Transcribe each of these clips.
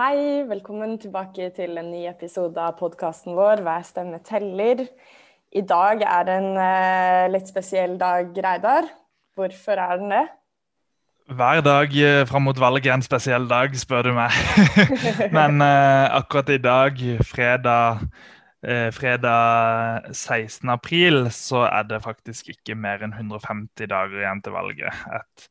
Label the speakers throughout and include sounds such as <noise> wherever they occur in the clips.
Speaker 1: Hei, velkommen tilbake til en ny episode av podkasten vår 'Hver stemme teller'. I dag er det en uh, litt spesiell dag, Reidar. Hvorfor er den det?
Speaker 2: Hver dag uh, fram mot valget er en spesiell dag, spør du meg. <laughs> Men uh, akkurat i dag, fredag, fredag 16. april, så er det faktisk ikke mer enn 150 dager igjen til valget. Et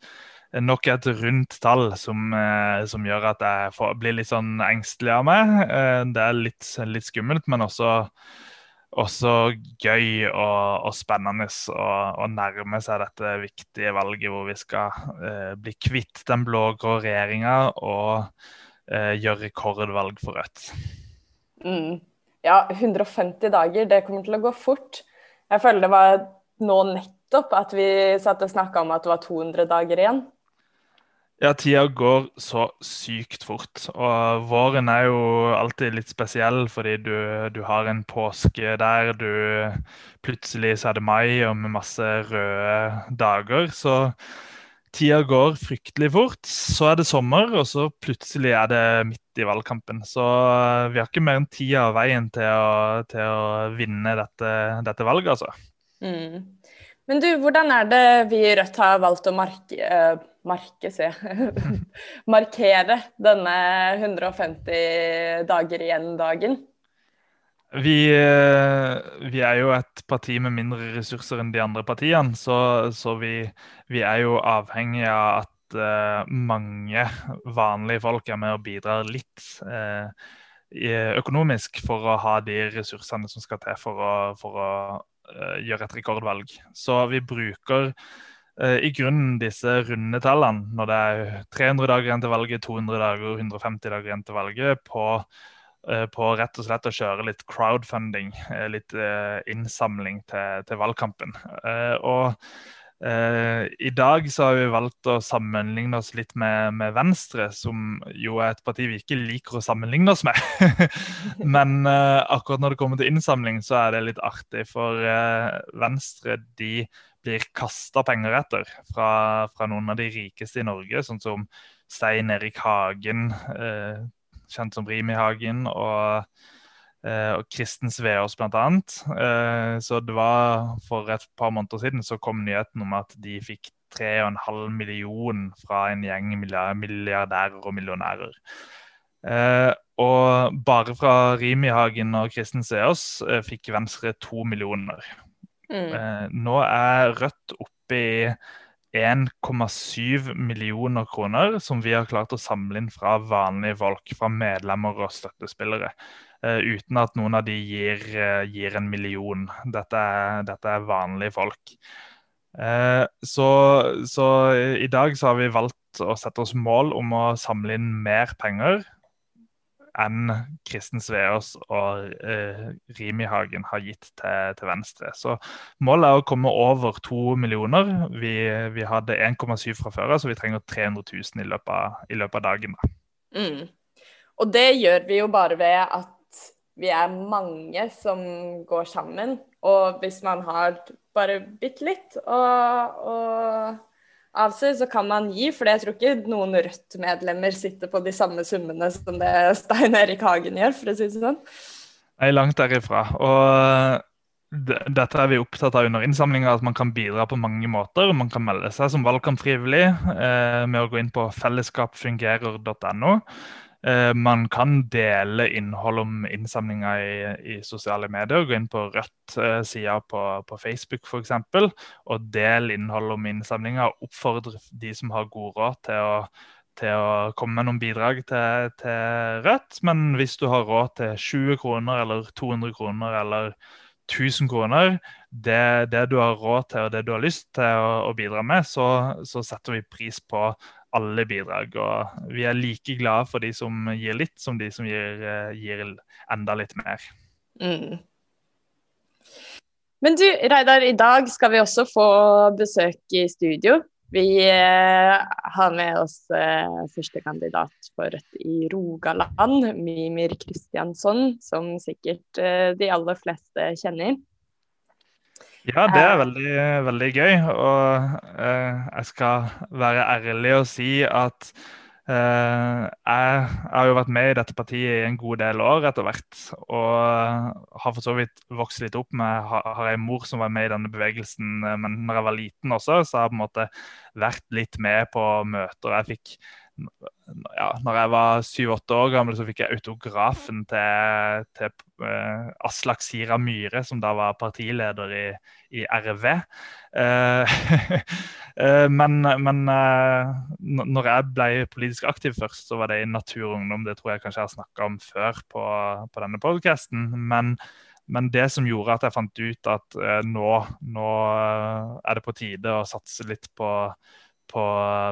Speaker 2: nok et rundt tall som, eh, som gjør at jeg får, blir litt sånn engstelig av meg. Eh, det er litt, litt skummelt, men også, også gøy og, og spennende å, nærme seg dette viktige valget hvor vi skal eh, bli kvitt den blå-grå regjeringa og eh, gjøre rekordvalg for Rødt.
Speaker 1: Mm. Ja, 150 dager, det kommer til å gå fort. Jeg føler det var nå nettopp at vi satt og snakka om at det var 200 dager igjen.
Speaker 2: Ja, tida går så sykt fort. Og våren er jo alltid litt spesiell fordi du, du har en påske der du Plutselig så er det mai og med masse røde dager. Så tida går fryktelig fort. Så er det sommer, og så plutselig er det midt i valgkampen. Så vi har ikke mer enn tida av veien til å, til å vinne dette, dette valget, altså.
Speaker 1: Mm. Men du, hvordan er det vi i Rødt har valgt å marke, uh, marke se, <laughs> markere denne 150 dager igjen-dagen?
Speaker 2: Vi, uh, vi, er jo et parti med mindre ressurser enn de andre partiene, så, så vi, vi, er jo avhengig av at uh, mange vanlige folk er med og bidrar litt økonomisk for å ha de ressursene som skal til for å, for å uh, gjøre et rekordvalg. Så vi bruker uh, i grunnen disse runde tallene når det er 300 dager igjen til valget, 200 dager, 150 dager igjen til valget, på, uh, på rett og slett å kjøre litt crowdfunding, uh, litt innsamling til, til valgkampen. og I dag så har vi valgt å sammenligne oss litt med, med, Venstre, som jo er et parti vi ikke liker å sammenligne oss med. <laughs> Men akkurat når det kommer til innsamling, så er det litt artig. For Venstre de blir kasta penger etter fra, fra, noen av de rikeste i Norge, sånn som Stein Erik Hagen, kjent som Rimi Hagen. og Eh, og Kristen Sveås bl.a. Eh, så det var for et par måneder siden så kom nyheten om at de fikk 3,5 million fra en gjeng milliardærer og millionærer. Eh, og bare fra Rimi-Hagen og Kristen Sveås fikk Venstre to millioner. Mm. nå er Rødt oppe i 1,7 millioner kroner som vi har klart å samle inn fra vanlige folk, fra medlemmer og støttespillere. Uh, uten at noen av de gir, uh, gir en million. Dette er, dette er vanlige folk. Så, så, i dag så har vi valgt å sette oss mål om å samle inn mer penger enn Kristen Sveås og Rimi Hagen har gitt til, til, Venstre. Så målet er å komme over to millioner. Vi, vi hadde 1,7 fra før så vi trenger 300 000 i løpet av, i løpet av dagen.
Speaker 1: Mm. Og det gjør vi jo bare ved at vi er mange som går sammen. Og hvis man har bare bitte litt å, av seg, så kan man gi. For jeg tror ikke noen Rødt-medlemmer sitter på de samme summene som det Stein Erik Hagen gjør, for å si det sånn.
Speaker 2: Er langt derifra. Og dette er vi opptatt av under innsamlinga, at man kan bidra på mange måter. Man kan melde seg som valgkampfrivillig eh, med å gå inn på fellesskapfungerer.no. Eh, man kan dele innhold om innsamlinga i, i, sosiale medier. Gå inn på Rødt-sida eh, på, på, Facebook f.eks. og del innhold om innsamlinga. Oppfordre de som har god råd til å, til å komme med noen bidrag til, til, Rødt. Men hvis du har råd til 20 kroner eller 200 kroner eller 1000 kroner, det, det du har råd til og det du har lyst til å, å bidra med, så, så setter vi pris på alle bidrag. Og vi er like glade for de som gir litt, som de som gir, eh, gir enda litt mer. Mm.
Speaker 1: Men du, Reidar, i dag skal vi også få besøk i studio. Vi eh, har med oss eh, førstekandidat for Rødt i Rogaland, Mimir Kristiansson, som sikkert eh, de aller fleste kjenner.
Speaker 2: Ja, det er veldig, veldig gøy. Og eh, jeg skal være ærlig og si at Eh, jeg har jo vært med i dette partiet i en god del år etter hvert. Og har for så vidt vokst litt opp med Har ei mor som var med i denne bevegelsen, eh, men når jeg var liten også, så har jeg på en måte vært litt med på møter. Jeg fikk ja, når jeg var syv-åtte år gammel, så fikk jeg autografen til, til uh, Aslak Sira Myhre, som da var partileder i, i RV. Uh, uh, <laughs> men, men når jeg ble politisk aktiv først, så var det i Natur og Ungdom. Det tror jeg kanskje jeg har snakka om før på, på denne podkasten. Men, men, det som gjorde at jeg fant ut at nå, nå er det på tide å satse litt på på,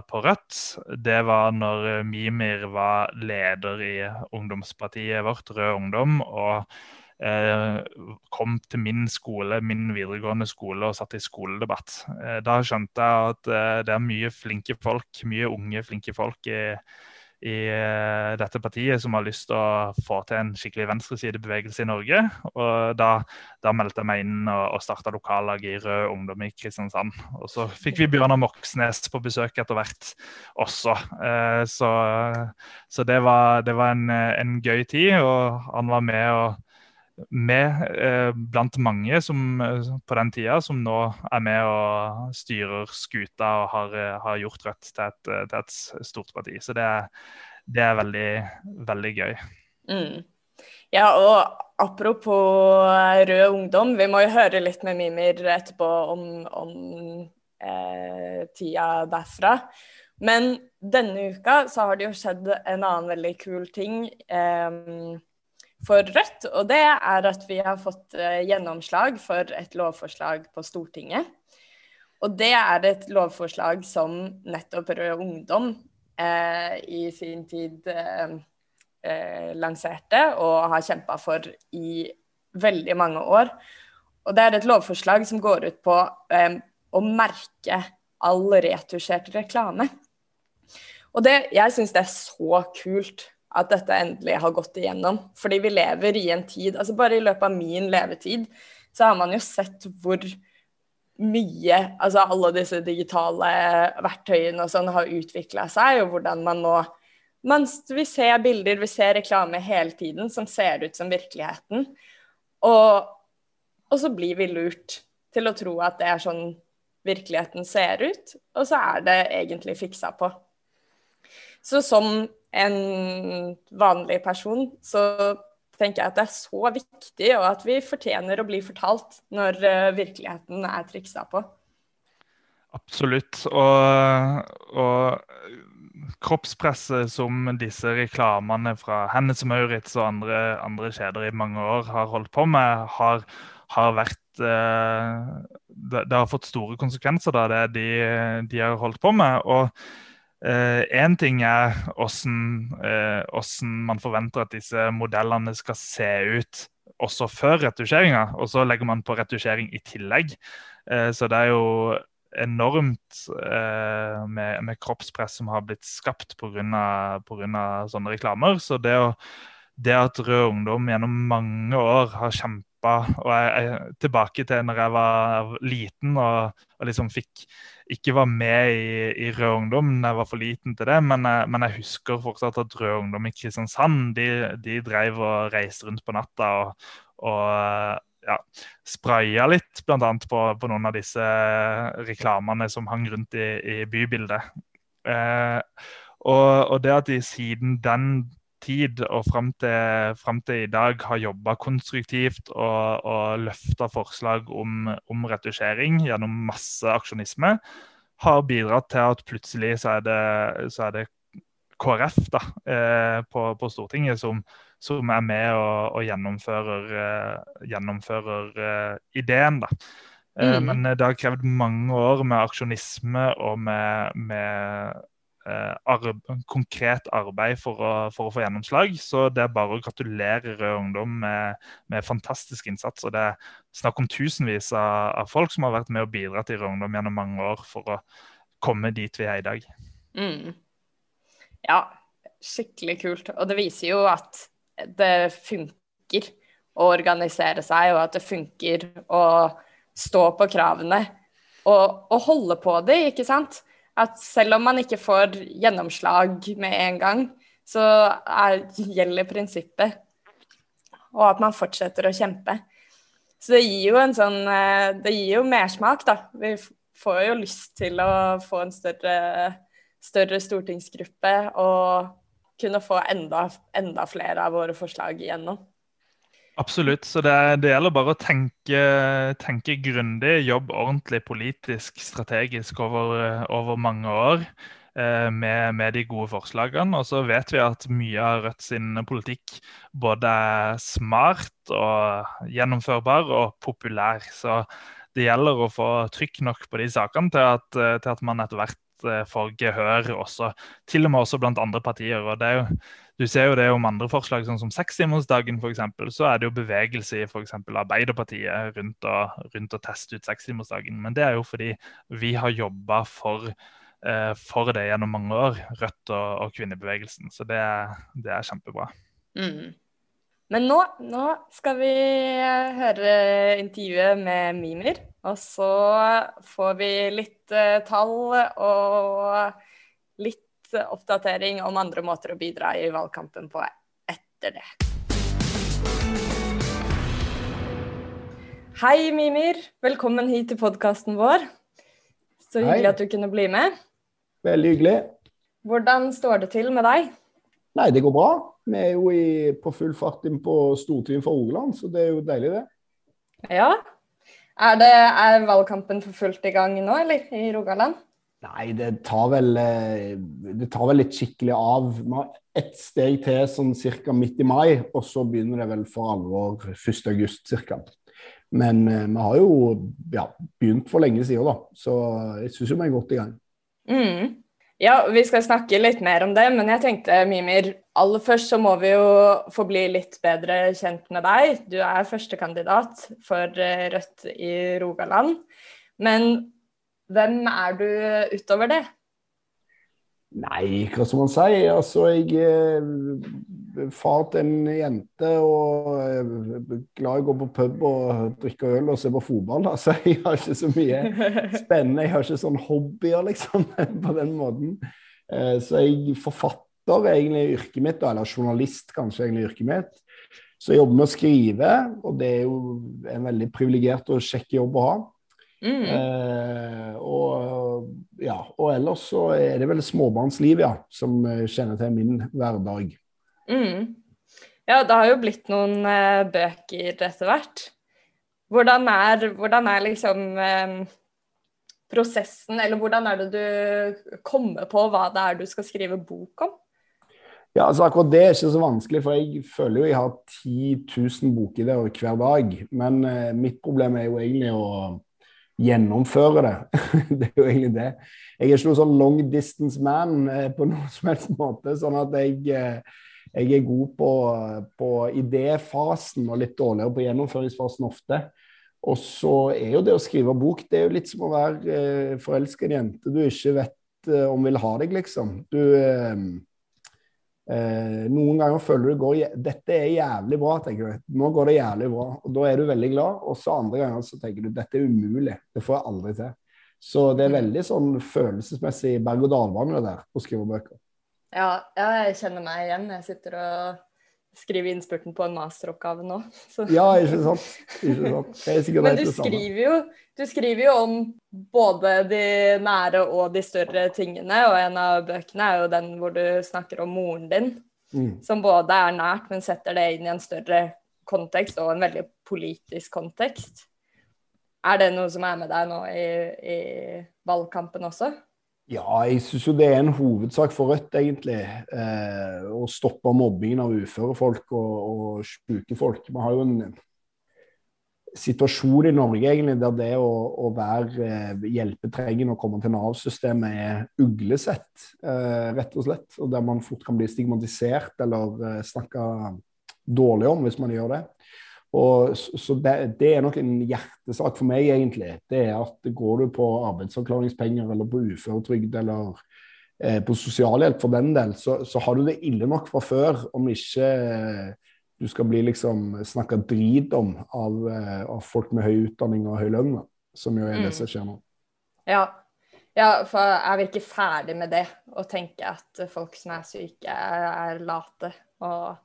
Speaker 2: på, Rødt, det var når Mimir var leder i ungdomspartiet vårt, Rød Ungdom. og eh, kom til min skole, min videregående skole og satt i skoledebatt. Eh, da skjønte jeg at eh, det er mye flinke folk, mye unge, flinke folk i, i uh, dette partiet som har lyst til å få til en skikkelig venstresidebevegelse i Norge. Og da, da meldte jeg meg inn og, og starta lokallag i Rød Ungdom i Kristiansand. Og så fikk vi Bjørnar Moxnes på besøk etter hvert også. Eh, så, så det, var, det var en, en, gøy tid, og han var med og med eh, blant mange som, på den tida som nå er med og styrer skuta og har, har gjort Rødt til et, til et, stort parti. Så det, det er veldig, veldig gøy.
Speaker 1: Mm. Ja, og apropos Rød Ungdom, vi må jo høre litt med Mimir etterpå om, om eh, tida derfra. Men denne uka så har det jo skjedd en annen veldig kul ting. Eh, for Rødt. Og det er at vi har fått uh, gjennomslag for et lovforslag på Stortinget. Og det er et lovforslag som nettopp Rød Ungdom eh, i sin tid eh, lanserte og har kjempa for i veldig mange år. Og det er et lovforslag som går ut på å merke all retusjert reklame. Og det, jeg syns det er så kult at dette endelig har gått igjennom. Fordi vi lever i en tid altså Bare i løpet av min levetid så har man jo sett hvor mye altså alle disse digitale verktøyene og sånn har utvikla seg, og hvordan man nå man, Vi ser bilder, vi ser reklame hele tiden som ser ut som virkeligheten. Og, og så blir vi lurt til å tro at det er sånn virkeligheten ser ut, og så er det egentlig fiksa på. Så som en vanlig person, så tenker jeg at det er så viktig, og at vi fortjener å bli fortalt når uh, virkeligheten er triksa på.
Speaker 2: Absolutt. Og, og, kroppspresset som disse reklamene fra Hennes og Maurits og andre, andre, kjeder i mange år har holdt på med, har, har vært uh, det, det, har fått store konsekvenser, da, det de, de har holdt på med. og Én uh, ting er hvordan, uh, man forventer at disse modellene skal se ut også før retusjeringa, og så legger man på retusjering i tillegg. Uh, så det er jo enormt med, med, kroppspress som har blitt skapt pga. sånne reklamer. Så det, å, det at Rød Ungdom gjennom mange år har kjempa og jeg, jeg, tilbake til når jeg var liten og, og liksom fikk ikke var med i, i Rød Ungdom. Jeg var for liten til det, men jeg, men jeg husker fortsatt at Rød Ungdom i Kristiansand de, de drev og reiste rundt på natta og, og ja, spraya litt, bl.a. På, på noen av disse reklamene som hang rundt i, i bybildet. Eh, og, og, det at de siden den tid og fram til, frem til i dag har jobba konstruktivt og, og løfta forslag om, om, retusjering gjennom masse aksjonisme, har bidratt til at plutselig så er det, så er det KrF da, eh, på, på, Stortinget som, som, er med og, og gjennomfører, eh, gjennomfører eh, ideen. da. Mm. Men det har krevd mange år med aksjonisme og med, med arbe konkret arbeid for å, for å, få gjennomslag. Så det er bare å gratulere Rød Ungdom med, med fantastisk innsats. Og det er snakk om tusenvis av, av, folk som har vært med og bidratt i Rød Ungdom gjennom mange år for å komme dit vi er i dag.
Speaker 1: Mm. Ja, skikkelig kult. Og det viser jo at det funker å organisere seg, og at det funker å stå på kravene og, og holde på det, ikke sant? At selv om man ikke får gjennomslag med en gang, så er, gjelder prinsippet. Og at man fortsetter å kjempe. Så det gir jo en sånn eh, Det gir jo mersmak, da. Vi får jo lyst til å få en større, større stortingsgruppe og kunne få enda, enda flere av våre forslag igjennom.
Speaker 2: Absolutt. Så det, det, gjelder bare å tenke, tenke grundig, jobbe ordentlig politisk, strategisk over, over mange år eh, med, med, de gode forslagene. Og så vet vi at mye av Rødt sin politikk både er smart og gjennomførbar og populær. Så det gjelder å få trykk nok på de sakene til at, til at man etter hvert får gehør også, til og med også blant andre partier. og det er jo du ser jo det om andre forslag, sånn som sekstimersdagen f.eks. Så er det jo bevegelse i f.eks. Arbeiderpartiet rundt å, rundt å teste ut sekstimersdagen. Men det er jo fordi vi har jobba for, eh, for, det gjennom mange år, Rødt og, og kvinnebevegelsen. Så det, det er kjempebra.
Speaker 1: Mm. Men nå, nå, skal vi høre intervjuet med Mimir. Og så får vi litt uh, tall og litt oppdatering om andre måter å bidra i valgkampen på etter det. Hei, Mimir. Velkommen hit til podkasten vår. Så hyggelig Hei. at du kunne bli med.
Speaker 3: Veldig hyggelig.
Speaker 1: Hvordan står det til med deg?
Speaker 3: Nei, det går bra. Vi er jo i, på full fart inn på Stortinget for Rogaland, så det er jo deilig, det.
Speaker 1: Ja. Er, det, er valgkampen for fullt i gang nå, eller? I Rogaland?
Speaker 3: Nei, det tar vel, eh, det tar vel litt skikkelig av. Vi har ett steg til sånn ca. midt i mai, og så begynner det vel for alvor 1.8 ca. Men eh, vi har jo ja, begynt for lenge siden, da. Så jeg syns vi er godt i gang.
Speaker 1: Mm. Ja, vi skal snakke litt mer om det, men jeg tenkte, Mimir, aller først så må vi jo få bli litt bedre kjent med deg. Du er førstekandidat for eh, Rødt i Rogaland. Men hvem er du utover det?
Speaker 3: Nei, hva skal man si? Altså, jeg er far til en jente og glad i å gå på pub og drikke øl og se på fotball. Altså, <laughs> jeg har ikke så mye spennende. Jeg har ikke sånn hobbyer, liksom, <laughs> på den måten. Eh, så jeg forfatter egentlig yrket mitt, eller journalist kanskje egentlig yrket mitt. Så jeg jobber med å skrive, og det er jo en veldig privilegert og kjekk jobb å ha. Mm. Eh, og, ja, og ellers så er det vel småbarnsliv, ja, som eh, kjenner til min hverdag.
Speaker 1: Mm. Ja, det har jo blitt noen eh, bøker etter hvert. Hvordan er, hvordan er liksom eh, prosessen, eller hvordan er det du kommer på hva det er du skal skrive bok om?
Speaker 3: Ja, altså Akkurat det er ikke så vanskelig, for jeg føler jo jeg har 10 000 bokideer hver dag. Men eh, mitt problem er jo egentlig å gjennomføre det. <laughs> det er jo egentlig det. Jeg er ikke noen sånn long distance man eh, på noen som helst måte. Sånn at jeg, eh, jeg er god på, på idéfasen og litt dårligere på gjennomføringsfasen ofte. Og så er jo det å skrive bok det er jo litt som å være eh, forelska i en jente du ikke vet eh, om vil ha deg, liksom. Du eh, Eh, noen ganger føler du går dette er jævlig bra, tenker du. Nå går det jævlig bra. og Da er du veldig glad. Og så andre ganger så tenker du dette er umulig. Det får jeg aldri til. Så det er veldig sånn følelsesmessig berg-og-dal-bane der å skrive bøker.
Speaker 1: Ja, jeg kjenner meg igjen. Jeg sitter og skriver innspurten på en masteroppgave nå. <laughs>
Speaker 3: Så. Ja, ikke sant. Ikke sant.
Speaker 1: Men du skriver jo du skriver jo om både de nære og de større tingene, og en av bøkene er jo den hvor du snakker om moren din, mm. som både er nært, men setter det inn i en større kontekst, og en veldig politisk kontekst. Er det noe som er med deg nå i, i valgkampen også?
Speaker 3: Ja, jeg syns jo det er en hovedsak for Rødt, egentlig. Eh, å stoppe mobbingen av uføre folk og, og sjuke folk. Vi har jo en situasjon i Norge egentlig, der det å, å være eh, hjelpetrengende og komme til Nav-systemet er uglesett, eh, rett og slett. Og der man fort kan bli stigmatisert eller eh, snakka dårlig om hvis man gjør det. Og, så det, det, er nok en hjertesak for meg, egentlig. Det er at Går du på arbeidsavklaringspenger eller på uføretrygd eller eh, på sosialhjelp for den del, så, så, har du det ille nok fra før om ikke eh, du skal bli liksom snakka drit om av, eh, av, folk med høy utdanning og høy lønn, som jo er det mm. som skjer nå.
Speaker 1: Ja. Ja, for er vi ikke ferdig med det? Å tenke at folk som er syke, er late. Og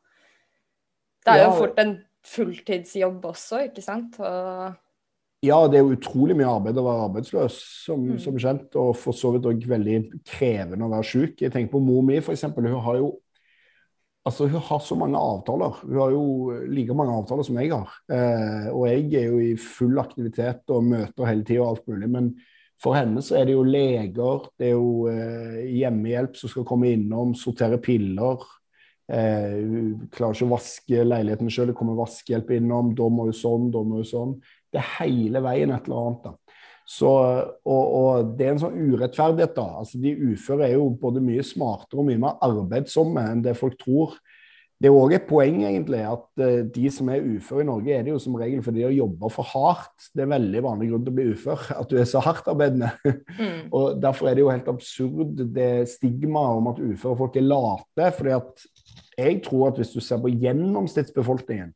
Speaker 1: det er jo fort en fulltidsjobb også, ikke sant? Og
Speaker 3: ja, det er jo utrolig mye arbeid å være arbeidsløs, som, mm. som kjent. Og for så vidt òg veldig krevende å være syk. Jeg tenker på mor mi, f.eks. Hun har jo altså hun har så mange avtaler. Hun har jo like mange avtaler som jeg har. Eh, og jeg er jo i full aktivitet og møter hele tida og alt mulig. Men for henne så er det jo leger, det er jo eh, hjemmehjelp som skal komme innom, sortere piller. Eh, hun klarer ikke å vaske leiligheten sjøl, det kommer vaskehjelp innom. Da må hun sånn, da må hun sånn. Det er hele veien et eller annet. da. Så, og, og, Det er en sånn urettferdighet. da. Altså De uføre er jo både mye smartere og mye mer arbeidsomme enn det folk tror. Det er òg et poeng egentlig at uh, de som er uføre i Norge, er det jo som regel fordi de jobba for hardt. Det er en veldig vanlig grunn til å bli ufør, <laughs> at du er så hardtarbeidende. Mm. og Derfor er det jo helt absurd det stigmaet om at uføre folk er late. fordi at jeg tror at hvis du ser på gjennomsnittsbefolkningen,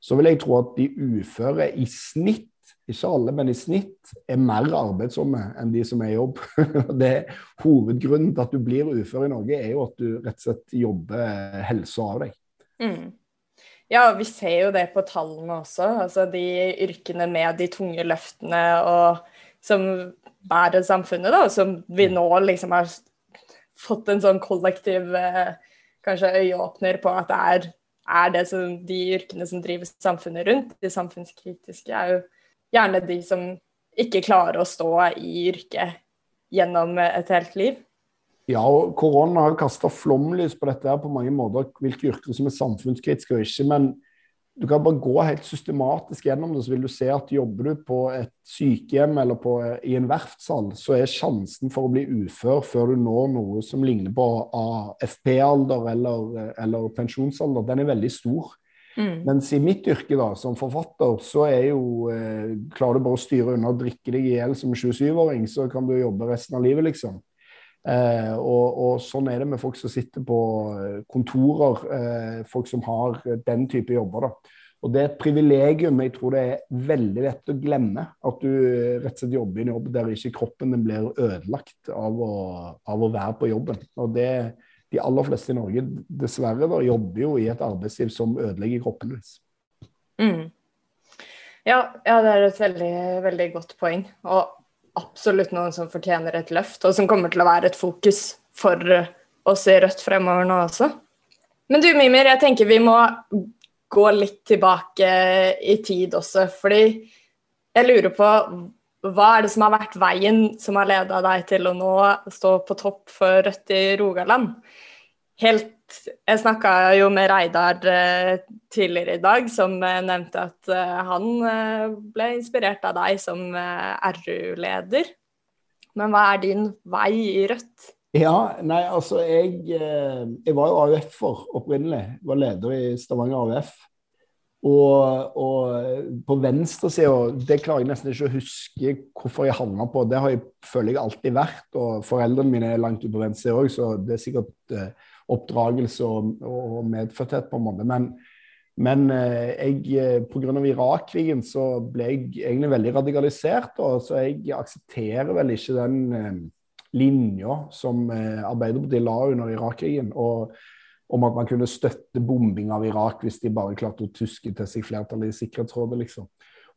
Speaker 3: så vil jeg tro at de uføre i snitt, ikke alle, men i snitt, er mer arbeidsomme enn de som er i jobb. <laughs> det Hovedgrunnen til at du blir ufør i Norge, er jo at du rett og slett jobber helsa av deg.
Speaker 1: Mm. Ja, vi ser jo det på tallene også. Altså de yrkene med de tunge løftene og som bærer samfunnet, da, som vi nå liksom har fått en sånn kollektiv eh, kanskje øyeåpner på at det er er det som, de yrkene som driver samfunnet rundt, de samfunnskritiske, er jo gjerne de som ikke klarer å stå i yrket gjennom et helt liv.
Speaker 3: Ja, og korona har kasta flomlys på dette her på mange måter, hvilke yrker som er samfunnskritiske og ikke. men du kan bare gå helt systematisk gjennom det, så vil du se at jobber du på et sykehjem eller på, i en verftshall, så er sjansen for å bli ufør før du når noe som ligner på AFP-alder eller, eller, pensjonsalder, den er veldig stor. Mm. Mens i mitt yrke da, som forfatter, så er jo eh, Klarer du bare å styre unna og drikke deg i hjel som 27-åring, så kan du jobbe resten av livet, liksom. Eh, og, og, sånn er det med folk som sitter på eh, kontorer, eh, folk som har den type jobber. da. Og Det er et privilegium jeg tror det er veldig lett å glemme. At du rett og slett jobber i en jobb der ikke kroppen din blir ødelagt av å, av å, være på jobben. Og det, De aller fleste i Norge dessverre da, jobber jo i et arbeidsliv som ødelegger kroppen deres.
Speaker 1: Mm. Ja, ja, det er et veldig, veldig godt poeng. Og absolutt noen som fortjener et løft, og som kommer til å være et fokus for oss i Rødt fremover nå også. Men du Mimir, jeg tenker vi må gå litt tilbake i tid også, fordi jeg lurer på hva er det som har vært veien som har leda deg til å nå stå på topp for Rødt i Rogaland? Helt jeg snakka jo med Reidar eh, tidligere i dag, som eh, nevnte at eh, han ble inspirert av deg som RU-leder. Men hva er din vei i Rødt?
Speaker 3: Ja, nei, altså jeg, jeg var jo AUF-er opprinnelig. Jeg Var leder i Stavanger AUF. Og, og på venstresida, det klarer jeg nesten ikke å huske hvorfor jeg havna på. Det har jeg, føler jeg alltid vært. Og foreldrene mine er langt ute på venstresida òg, så det er sikkert oppdragelse og, og medfødthet, på en måte. Men, men eh, jeg, eh, pga. Irak-krigen så ble jeg egentlig veldig radikalisert. Og, så jeg aksepterer vel ikke den eh, linja som Arbeiderpartiet la under Irak-krigen. om at man kunne støtte bombing av Irak hvis de bare klarte å tuske til seg flertallet i Sikkerhetsrådet, liksom.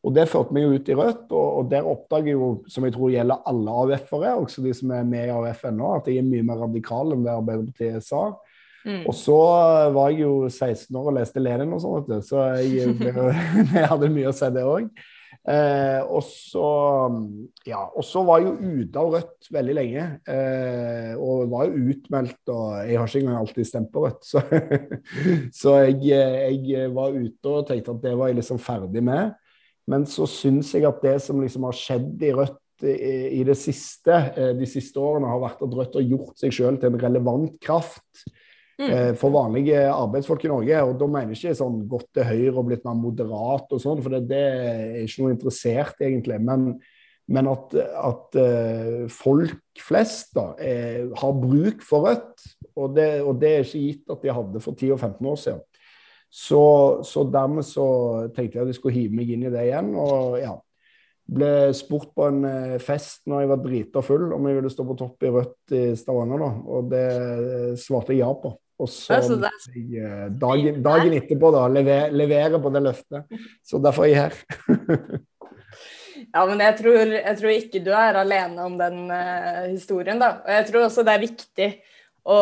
Speaker 3: Og Det førte meg jo ut i Rødt, og, og der oppdager jeg jo, som jeg tror gjelder alle AUF-ere, også de som er med i AUF ennå, at jeg er mye mer radikal enn det Arbeiderpartiet sa. Mm. Og så var jeg jo 16 år og leste Lenin og sånn, så jeg, <laughs> <laughs> jeg, hadde mye å si det òg. Eh, og så ja, og så var jeg jo ute av Rødt veldig lenge. Eh, og var jo utmeldt, og jeg har ikke engang alltid stemt på Rødt. Så, <laughs> så jeg, jeg, var ute og tenkte at det var jeg liksom ferdig med. Men så syns jeg at det som liksom har skjedd i Rødt i, det siste, eh, de siste årene, har vært at Rødt har gjort seg sjøl til en relevant kraft mm. Eh, for vanlige arbeidsfolk i Norge. Og da mener jeg ikke sånn gått til høyre og blitt mer moderat og sånn, for det, det, er ikke noe interessert egentlig. Men, men at, at uh, folk flest da, er, har bruk for Rødt, og det, og det, er ikke gitt at de hadde for 10 og 15 år siden. Så, så, dermed så tenkte jeg at jeg skulle hive meg inn i det igjen. Og ja. ble spurt på en eh, fest når jeg var drita full om jeg ville stå på topp i Rødt i Stavanger. da, Og det svarte jeg ja på. Og så jeg, dagen, dagen, etterpå da, lever, levere på det løftet. Så derfor er jeg her.
Speaker 1: Ja, men jeg tror, jeg tror, ikke du er alene om den uh, historien, da. Og jeg tror også det er viktig å,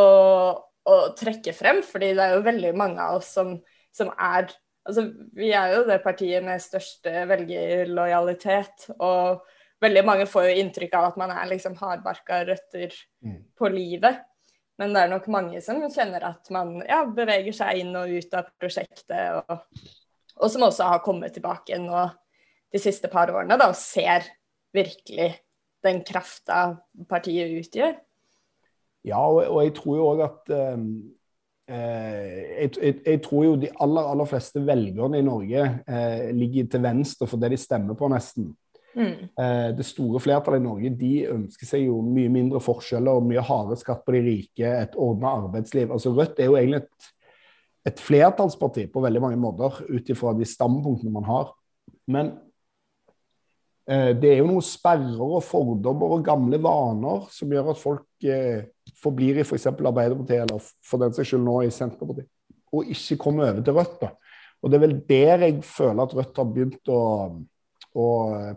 Speaker 1: å, trekke frem, fordi det er jo veldig mange av oss som, som er Altså, vi er jo det partiet med største velgerlojalitet, og veldig mange får jo inntrykk av at man er liksom hardbarka røtter mm. på livet. Men det er nok mange som kjenner at man ja, beveger seg inn og ut av prosjektet, og, og som også har kommet tilbake nå de siste par årene da, og ser virkelig den krafta partiet utgjør.
Speaker 3: Ja, og, og jeg tror jo òg at um, jeg, jeg, jeg, tror jo de aller, aller fleste velgerne i Norge eh, ligger til venstre for det de stemmer på, nesten. Mm. Eh, det store flertallet i Norge de ønsker seg jo mye mindre forskjeller og mye hardere skatt på de rike, et ordna arbeidsliv. Altså Rødt er jo egentlig et, et flertallsparti på veldig mange måter, ut ifra de standpunktene man har. Men Eh, det er jo noen sperrer og fordommer og gamle vaner som gjør at folk eh, forblir i f.eks. For Arbeiderpartiet, eller for den saks skyld nå i Senterpartiet, og ikke kommer over til Rødt. da. Og Det er vel der jeg føler at Rødt har begynt å, å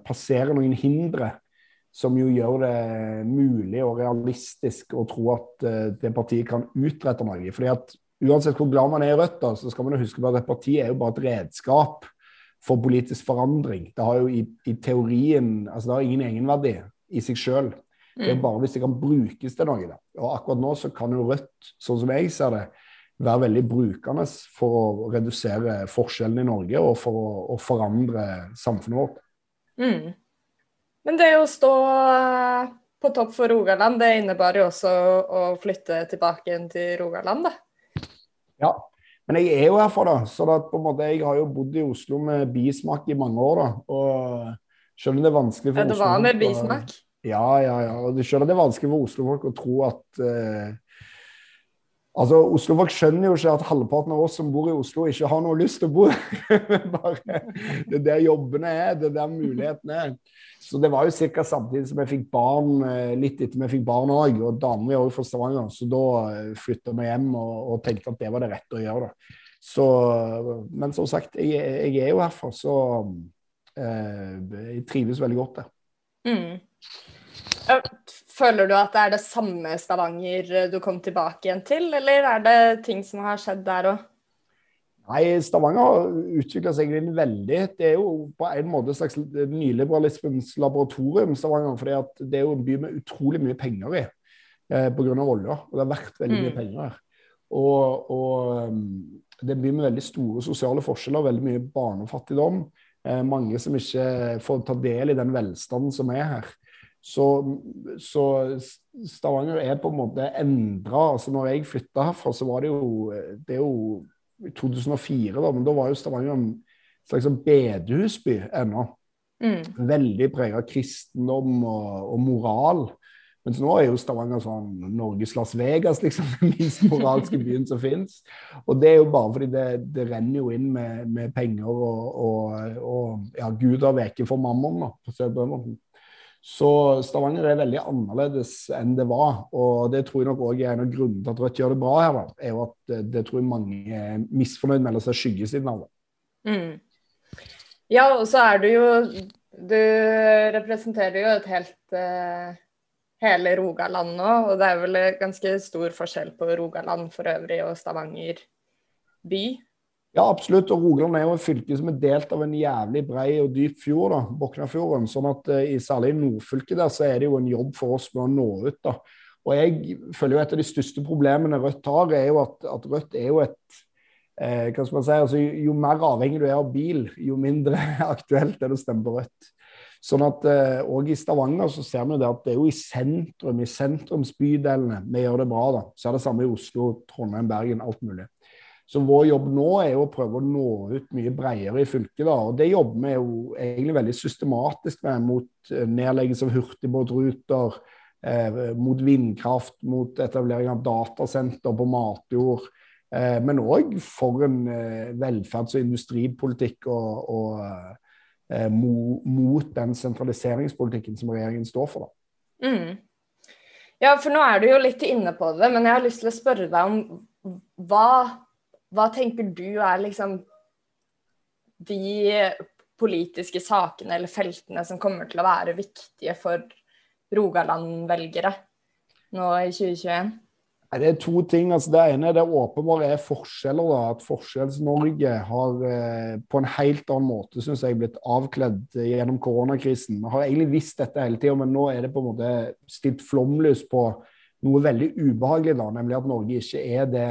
Speaker 3: passere noen hindre som jo gjør det mulig og realistisk å tro at uh, det partiet kan utrette noe. Fordi at Uansett hvor glad man er i Rødt, da, så skal man jo huske på at et parti er jo bare et redskap for politisk forandring. Det har jo i, i teorien altså det har ingen egenverdi i seg sjøl. Det er mm. bare hvis det kan brukes til noe. Da. Og akkurat nå så kan jo Rødt, sånn som jeg ser det, være veldig brukende for å redusere forskjellene i Norge og for å, å forandre samfunnet vårt.
Speaker 1: Mm. Men det å stå på topp for Rogaland, det innebar jo også å flytte tilbake til Rogaland, da?
Speaker 3: Ja, men jeg er jo herfra, da. Så det, på en måte, jeg har jo bodd i Oslo med bismak i mange år. da, og skjønner det er vanskelig for
Speaker 1: ja, Det var med bismak?
Speaker 3: Ja, ja, ja. Og skjønner det er vanskelig for Oslo-folk å tro at uh, Altså, Oslo-folk skjønner jo ikke at halvparten av oss som bor i Oslo, ikke har noe lyst til å bo. <laughs> Bare, det er der jobbene er, det er der mulighetene er. Så det var jo ca. samtidig som jeg fikk barn, eh, litt etter vi fikk barn òg. Og dama mi er også fra Stavanger, så da eh, flytta vi hjem og, og, tenkte at det var det rette å gjøre. da. Så, men som sagt, jeg, jeg er jo herfra, så eh, jeg trives veldig godt der.
Speaker 1: Mm. Føler du at det er det samme Stavanger du kom tilbake igjen til, eller er det ting som har skjedd der òg?
Speaker 3: Nei, Stavanger har utvikla seg veldig. Det er jo på en måte et slags nyliberalismens laboratorium, Stavanger. For det er jo en by med utrolig mye penger i eh, pga. olja. Og det har vært veldig mye mm. penger her. Og, og um, det er en by med veldig store sosiale forskjeller, veldig mye barnefattigdom. Eh, mange som ikke får ta del i den velstanden som er her. Så, så, Stavanger er på en måte endra. Altså når jeg flytta herfra, så var det jo Det er jo 2004, da, men da var jo Stavanger en slags sånn bedehusby ennå. Mm. Veldig prega av kristendom og, og, moral. Mens nå er jo Stavanger sånn Norges Las Vegas, liksom. <laughs> Den minst moralske byen som fins. Og det er jo bare fordi det, det renner jo inn med, med penger og, og, og ja, Gud har veket for mammon, da, på å Så Stavanger er veldig annerledes enn det var. Og det tror jeg nok òg er en av grunnene til at Rødt gjør det bra her. Er jo at det, det tror jeg mange er misfornøyd med eller ser skyggesiden av det.
Speaker 1: Mm. Ja, og så er du jo Du representerer jo et helt uh, hele Rogaland nå, og det er vel ganske stor forskjell på Rogaland for øvrig og Stavanger by.
Speaker 3: Ja, absolutt. Og Rogaland er jo et fylke som er delt av en jævlig brei og dyp fjord, da, Boknafjorden. Sånn at uh, i særlig i nordfylket der så er det jo en jobb for oss med å nå ut. da. Og jeg føler jo et av de største problemene Rødt har, er jo at, at Rødt er jo et eh, hva skal man si, altså, Jo mer avhengig du er av bil, jo mindre <laughs> aktuelt er det å stemme på Rødt. Sånn at òg eh, i Stavanger så ser vi det at det er jo i sentrum, i sentrumsbydelene vi gjør det bra. da. Så er det samme i Oslo, Trondheim, Bergen, alt mulig. Så vår jobb nå er jo å prøve å nå ut mye bredere i fylket. da, og Det jobber vi jo egentlig veldig systematisk med mot eh, nedleggelse av hurtigbåtruter, eh, mot vindkraft, mot etablering av datasenter på matjord. Eh, men òg for en eh, velferds- og industripolitikk og, og, eh, mo, mot den sentraliseringspolitikken som regjeringen står for.
Speaker 1: Da. Mm. Ja, for nå er du jo litt inne på det, men jeg har lyst til å spørre deg om hva, hva tenker du er liksom de politiske sakene eller feltene som kommer til å være viktige for Rogaland-velgere nå i 2021?
Speaker 3: Det er to ting. altså Det ene det åpenbare er forskjeller. da, At Forskjells-Norge har eh, på en helt annen måte synes jeg, blitt avkledd gjennom koronakrisen. Vi har egentlig visst dette hele tida, men nå er det på en måte stilt flomlys på noe veldig ubehagelig. da, Nemlig at Norge ikke er det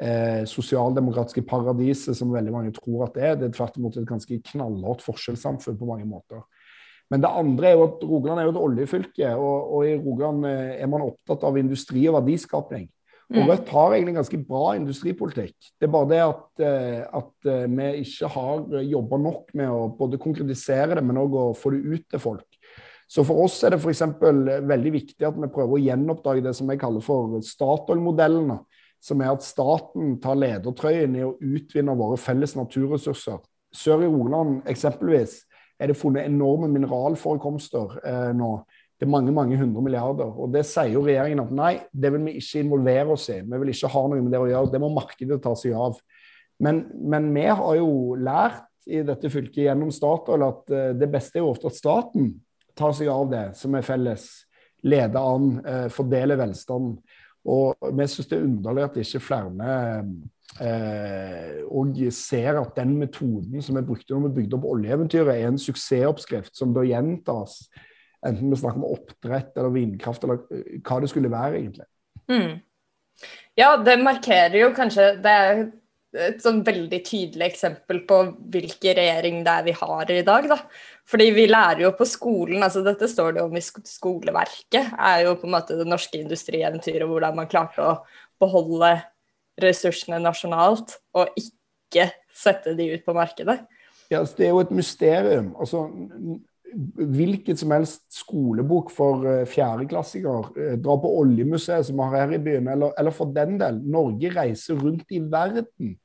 Speaker 3: eh, sosialdemokratiske paradiset som veldig mange tror at det er. Det er tvert imot et ganske knallhardt forskjellssamfunn på mange måter. Men det andre er jo at Rogaland er jo et oljefylke, og, og i Rogaland eh, er man opptatt av industri og verdiskapning. Og mm. Rødt har egentlig ganske bra industripolitikk. Det er bare det at, eh, at eh, vi ikke har jobba nok med å både konkretisere det, men òg å få det ut til folk. Så for oss er det f.eks. veldig viktig at vi prøver å gjenoppdage det som jeg kaller for Statoil-modellen som er at staten tar ledertrøyen i å utvinne våre felles naturressurser. Sør i Rogaland eksempelvis er det funnet enorme mineralforekomster eh, nå. Det er mange mange hundre milliarder. Og Det sier jo regjeringen at nei, det vil vi ikke involvere oss i. Vi vil ikke ha noe med det å gjøre. Det må markedet ta seg av. Men, men vi har jo lært i dette fylket gjennom Statoil at uh, det beste er jo ofte at staten tar seg av det som er felles. Leder an, uh, fordeler velstanden. Og vi syns det er underlig at ikke flere eh, og ser at den metoden som vi brukte når vi bygde opp oljeeventyret, er en suksessoppskrift som bør gjentas. Enten vi snakker om oppdrett eller vindkraft eller eh, hva det skulle være, egentlig.
Speaker 1: Mm. Ja, det markerer jo kanskje Det er et sånn veldig tydelig eksempel på hvilken regjering det er vi har i dag. Da. Fordi vi lærer jo på skolen, altså dette står det om i skoleverket, er jo på en måte det norske industrieventyret, hvordan man klarte å beholde ressursene nasjonalt og ikke sette de ut på markedet.
Speaker 3: Ja, altså, Det er jo et mysterium. Altså, hvilket som helst skolebok for uh, fjerdeklassinger. Uh, dra på Oljemuseet som vi har her i byen, eller, eller, for den del, Norge reiser rundt i verden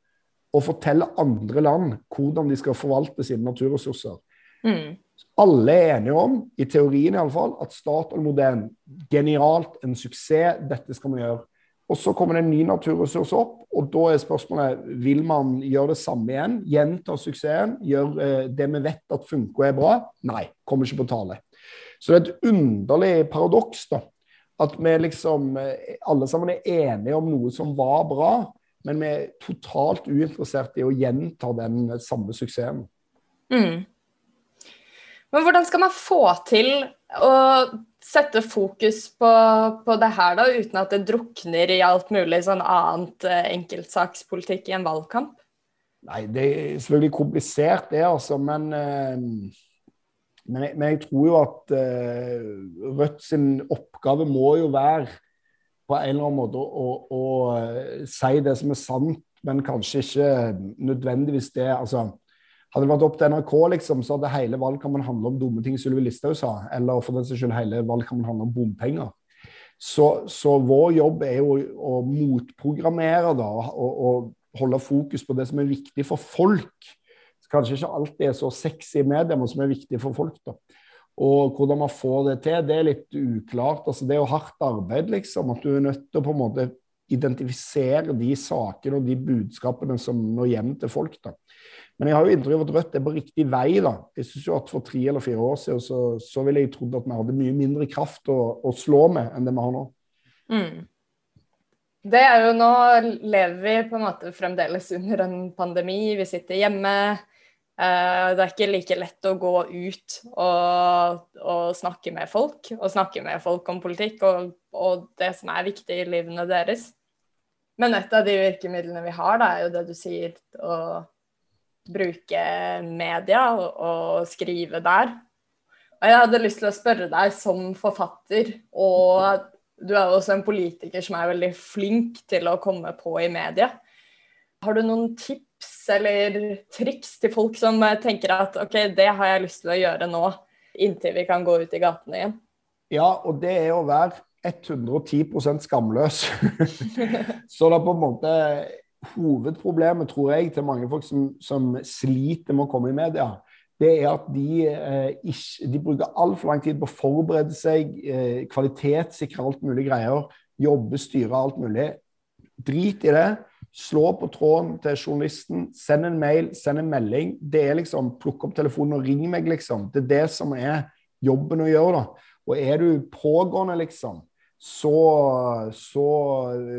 Speaker 3: og forteller andre land hvordan de skal forvalte sine naturressurser. Mm. Alle er enige om, i teorien iallfall, at Statoil-modellen genialt, en suksess, dette skal vi gjøre. Og så kommer det en ny naturressurs opp, og da er spørsmålet vil man gjøre det samme igjen. Gjenta suksessen, gjøre eh, det vi vet at funker og er bra. Nei, kommer ikke på tale. Så det er et underlig paradoks da, at vi liksom eh, alle sammen er enige om noe som var bra, men vi er totalt uinteressert i å gjenta den samme suksessen.
Speaker 1: Mm. Men hvordan skal man få til å sette fokus på, på, det her, da, uten at det drukner i alt mulig sånn annet eh, enkeltsakspolitikk i en valgkamp?
Speaker 3: Nei, det er selvfølgelig komplisert, det, altså. Men, eh, men, jeg, men jeg, tror jo at eh, Rødt sin oppgave må jo være på en eller annen måte å, å, å si det som er sant, men kanskje ikke nødvendigvis det. altså hadde det vært opp til NRK, liksom, så hadde hele valgkampen handla om dumme ting Sylvi Listhaug sa. Eller for den saks skyld hele valgkampen handla om bompenger. Så, så, vår jobb er jo å motprogrammere da, og, og holde fokus på det som er viktig for folk. Kanskje ikke alltid er så sexy i media, men som er viktig for folk. da. Og hvordan man får det til, det er litt uklart. altså Det er jo hardt arbeid, liksom. At du er nødt til å på en måte identifisere de sakene og de budskapene som når hjem til folk. da. Men jeg har jo inntrykk av at Rødt er på riktig vei. da. Jeg synes jo at For tre eller fire år siden så, så ville jeg trodd at vi hadde mye mindre kraft å, å, slå med enn det vi har nå.
Speaker 1: Mm. Det er jo Nå lever vi på en måte fremdeles under en pandemi. Vi sitter hjemme. Eh, det er ikke like lett å gå ut og, og, snakke med folk, og snakke med folk om politikk og, og det som er viktig i livene deres. Men et av de virkemidlene vi har, da, er jo det du sier. å bruke media og, og, skrive der. Og jeg hadde lyst til å spørre deg som forfatter, og du er også en politiker som er veldig flink til å komme på i media. Har du noen tips eller triks til folk som tenker at OK, det har jeg lyst til å gjøre nå, inntil vi kan gå ut i gatene igjen?
Speaker 3: Ja, og det er å være 110% skamløs. <laughs> Så er på en måte hovedproblemet, tror jeg, til mange folk som, som, sliter med å komme i media, det er at de, eh, ikke, de bruker altfor lang tid på å forberede seg, eh, kvalitetssikre alt mulig greier, jobbe, styre alt mulig. Drit i det. Slå på tråden til journalisten, send en mail, send en melding. Det er liksom plukk opp telefonen og ring meg, liksom. Det er det som er jobben å gjøre, da. Og er du pågående, liksom, så, så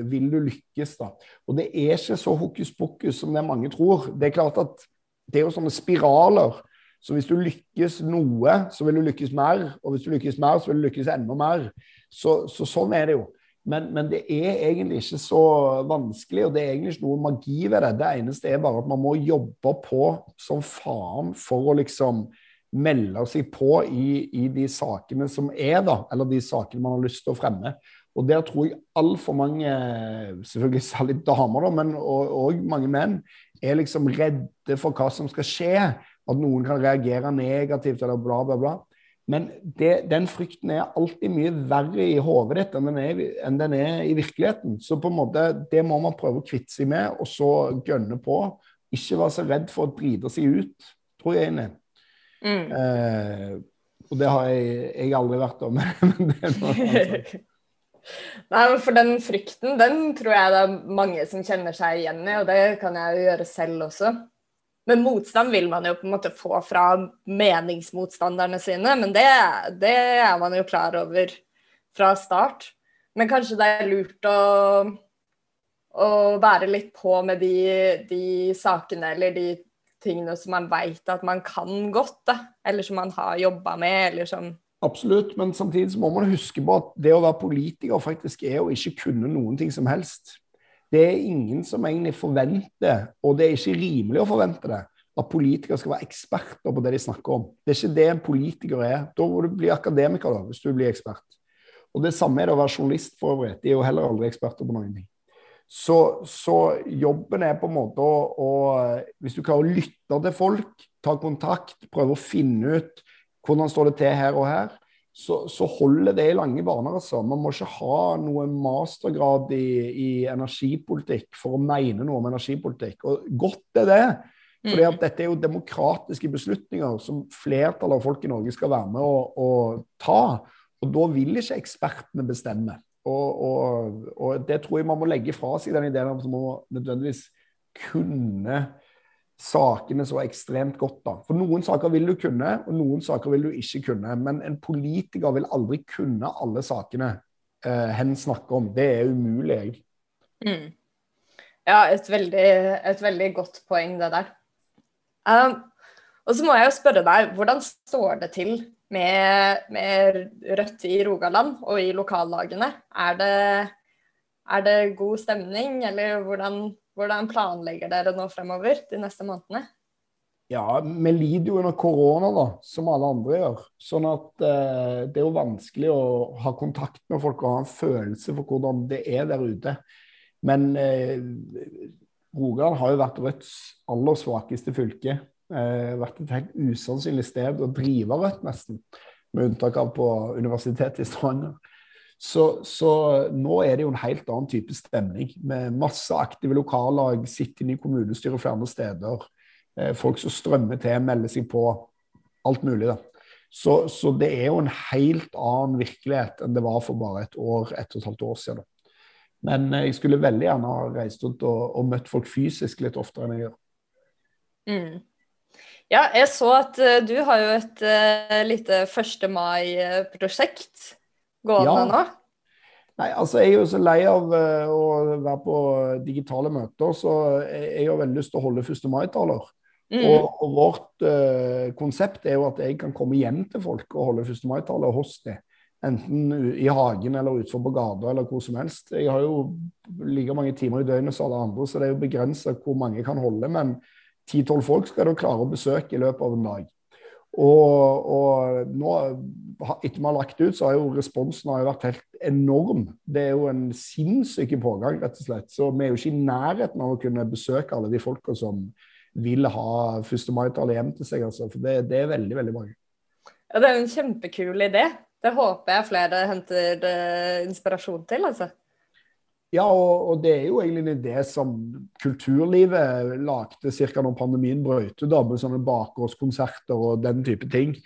Speaker 3: vil du lykkes, da. Og det er ikke så hokus pokus som det mange tror. Det er klart at det er jo sånne spiraler. Så hvis du lykkes noe, så vil du lykkes mer. Og hvis du lykkes mer, så vil du lykkes enda mer. Så, så sånn er det jo. Men, men, det er egentlig ikke så vanskelig, og det er egentlig ikke noe magi ved det. Det eneste er bare at man må jobbe på som faen for å liksom melde seg på i, i de sakene som er, da. Eller de sakene man har lyst til å fremme. Og der tror jeg altfor mange, selvfølgelig særlig damer, da, men òg mange menn, er liksom redde for hva som skal skje. At noen kan reagere negativt eller bla, bla, bla. Men det, den frykten er alltid mye verre i hodet ditt enn den, er, enn den, er, i virkeligheten. Så på en måte, det må man prøve å kvitte seg med, og så gønne på. Ikke være så redd for å drite seg ut, tror jeg egentlig. Mm. Eh, og det har jeg, jeg aldri vært om. <laughs> men det er noe annet. <laughs>
Speaker 1: Nei, For den frykten, den tror jeg det er mange som kjenner seg igjen i, og det kan jeg jo gjøre selv også. Men motstand vil man jo på en måte få fra meningsmotstanderne sine, men det, det er man jo klar over fra start. Men kanskje det er lurt å, å være litt på med de, de, sakene eller de tingene som man veit at man kan godt, da. Eller som man har jobba med, eller som
Speaker 3: Absolutt, men samtidig så må man huske på at det å være politiker faktisk er å ikke kunne noen ting som helst. Det er ingen som egentlig forventer, og det er ikke rimelig å forvente det, at politikere skal være eksperter på det de snakker om. Det er ikke det en politiker er. Da må du bli akademiker, da, hvis du blir ekspert. Og det samme er det å være journalist, for øvrig. De er jo heller aldri eksperter på noen ting. Så, så, jobben er på en måte å, å Hvis du klarer å lytte til folk, ta kontakt, prøve å finne ut hvordan står det til her og her, så, så, holder det i lange baner. altså. Man må ikke ha noe mastergrad i, i, energipolitikk for å mene noe om energipolitikk. Og godt er det. fordi mm. at dette er jo demokratiske beslutninger som flertallet av folk i Norge skal være med å, å ta. Og da vil ikke ekspertene bestemme. Og, og, og, det tror jeg man må legge fra seg, den ideen om at man nødvendigvis kunne sakene så ekstremt godt. da. For noen saker vil du kunne, og noen saker vil du ikke kunne. Men en politiker vil aldri kunne alle sakene eh, hen snakker om. Det er umulig.
Speaker 1: Mm. Ja, et veldig, et veldig, godt poeng, det der. Um, og så må jeg jo spørre deg, hvordan står det til med, med Rødt i Rogaland og i lokallagene? Er det, er det god stemning, eller hvordan hvordan planlegger dere nå fremover de neste månedene?
Speaker 3: Ja, vi lider jo under korona, da, som alle andre gjør. Sånn at eh, det er jo vanskelig å ha kontakt med folk og ha en følelse for hvordan det er der ute. Men eh, Rogaland har jo vært Rødts aller svakeste fylke. Eh, vært et helt usannsynlig sted å drive Rødt, nesten. Med unntak av på Universitetet i Stavanger. Så, så, nå er det jo en helt annen type stemning, med masse aktive lokallag, sitter i kommunestyret flere steder. Eh, folk som strømmer til, melder seg på. Alt mulig, da. Så, så, det er jo en helt annen virkelighet enn det var for bare et år, ett og et halvt år siden. Men eh, jeg skulle veldig gjerne ha reist rundt og, og møtt folk fysisk litt oftere enn jeg gjør.
Speaker 1: Mm. Ja, jeg så at uh, du har jo et uh, lite 1. mai-prosjekt gående ja. nå?
Speaker 3: Nei, altså Jeg er jo så lei av uh, å være på digitale møter, så jeg, jeg har veldig lyst til å holde 1. mai-taler. Mm. Og, og, vårt uh, konsept er jo at jeg kan komme hjem til folk og holde 1. mai-taler hos dem. Enten i hagen eller utenfor på gata eller hvor som helst. Jeg har jo like mange timer i døgnet som alle andre, så det er jo begrensa hvor mange kan holde. Men 10-12 folk skal du klare å besøke i løpet av en dag. Og, og, nå, etter vi har lagt ut, så har jo responsen har jo vært helt enorm. Det er jo en sinnssyk pågang, rett og slett. Så vi er jo ikke i nærheten av å kunne besøke alle de folka som vil ha 1. mai-tallet hjem til seg. Altså. For det, det, er veldig, veldig mange.
Speaker 1: Ja, Det er jo en kjempekul idé. Det håper jeg flere henter uh, inspirasjon til, altså.
Speaker 3: Ja, og, og, det er jo egentlig en idé som kulturlivet lagde ca. når pandemien brøt ut, med sånne bakgårdskonserter og den type ting.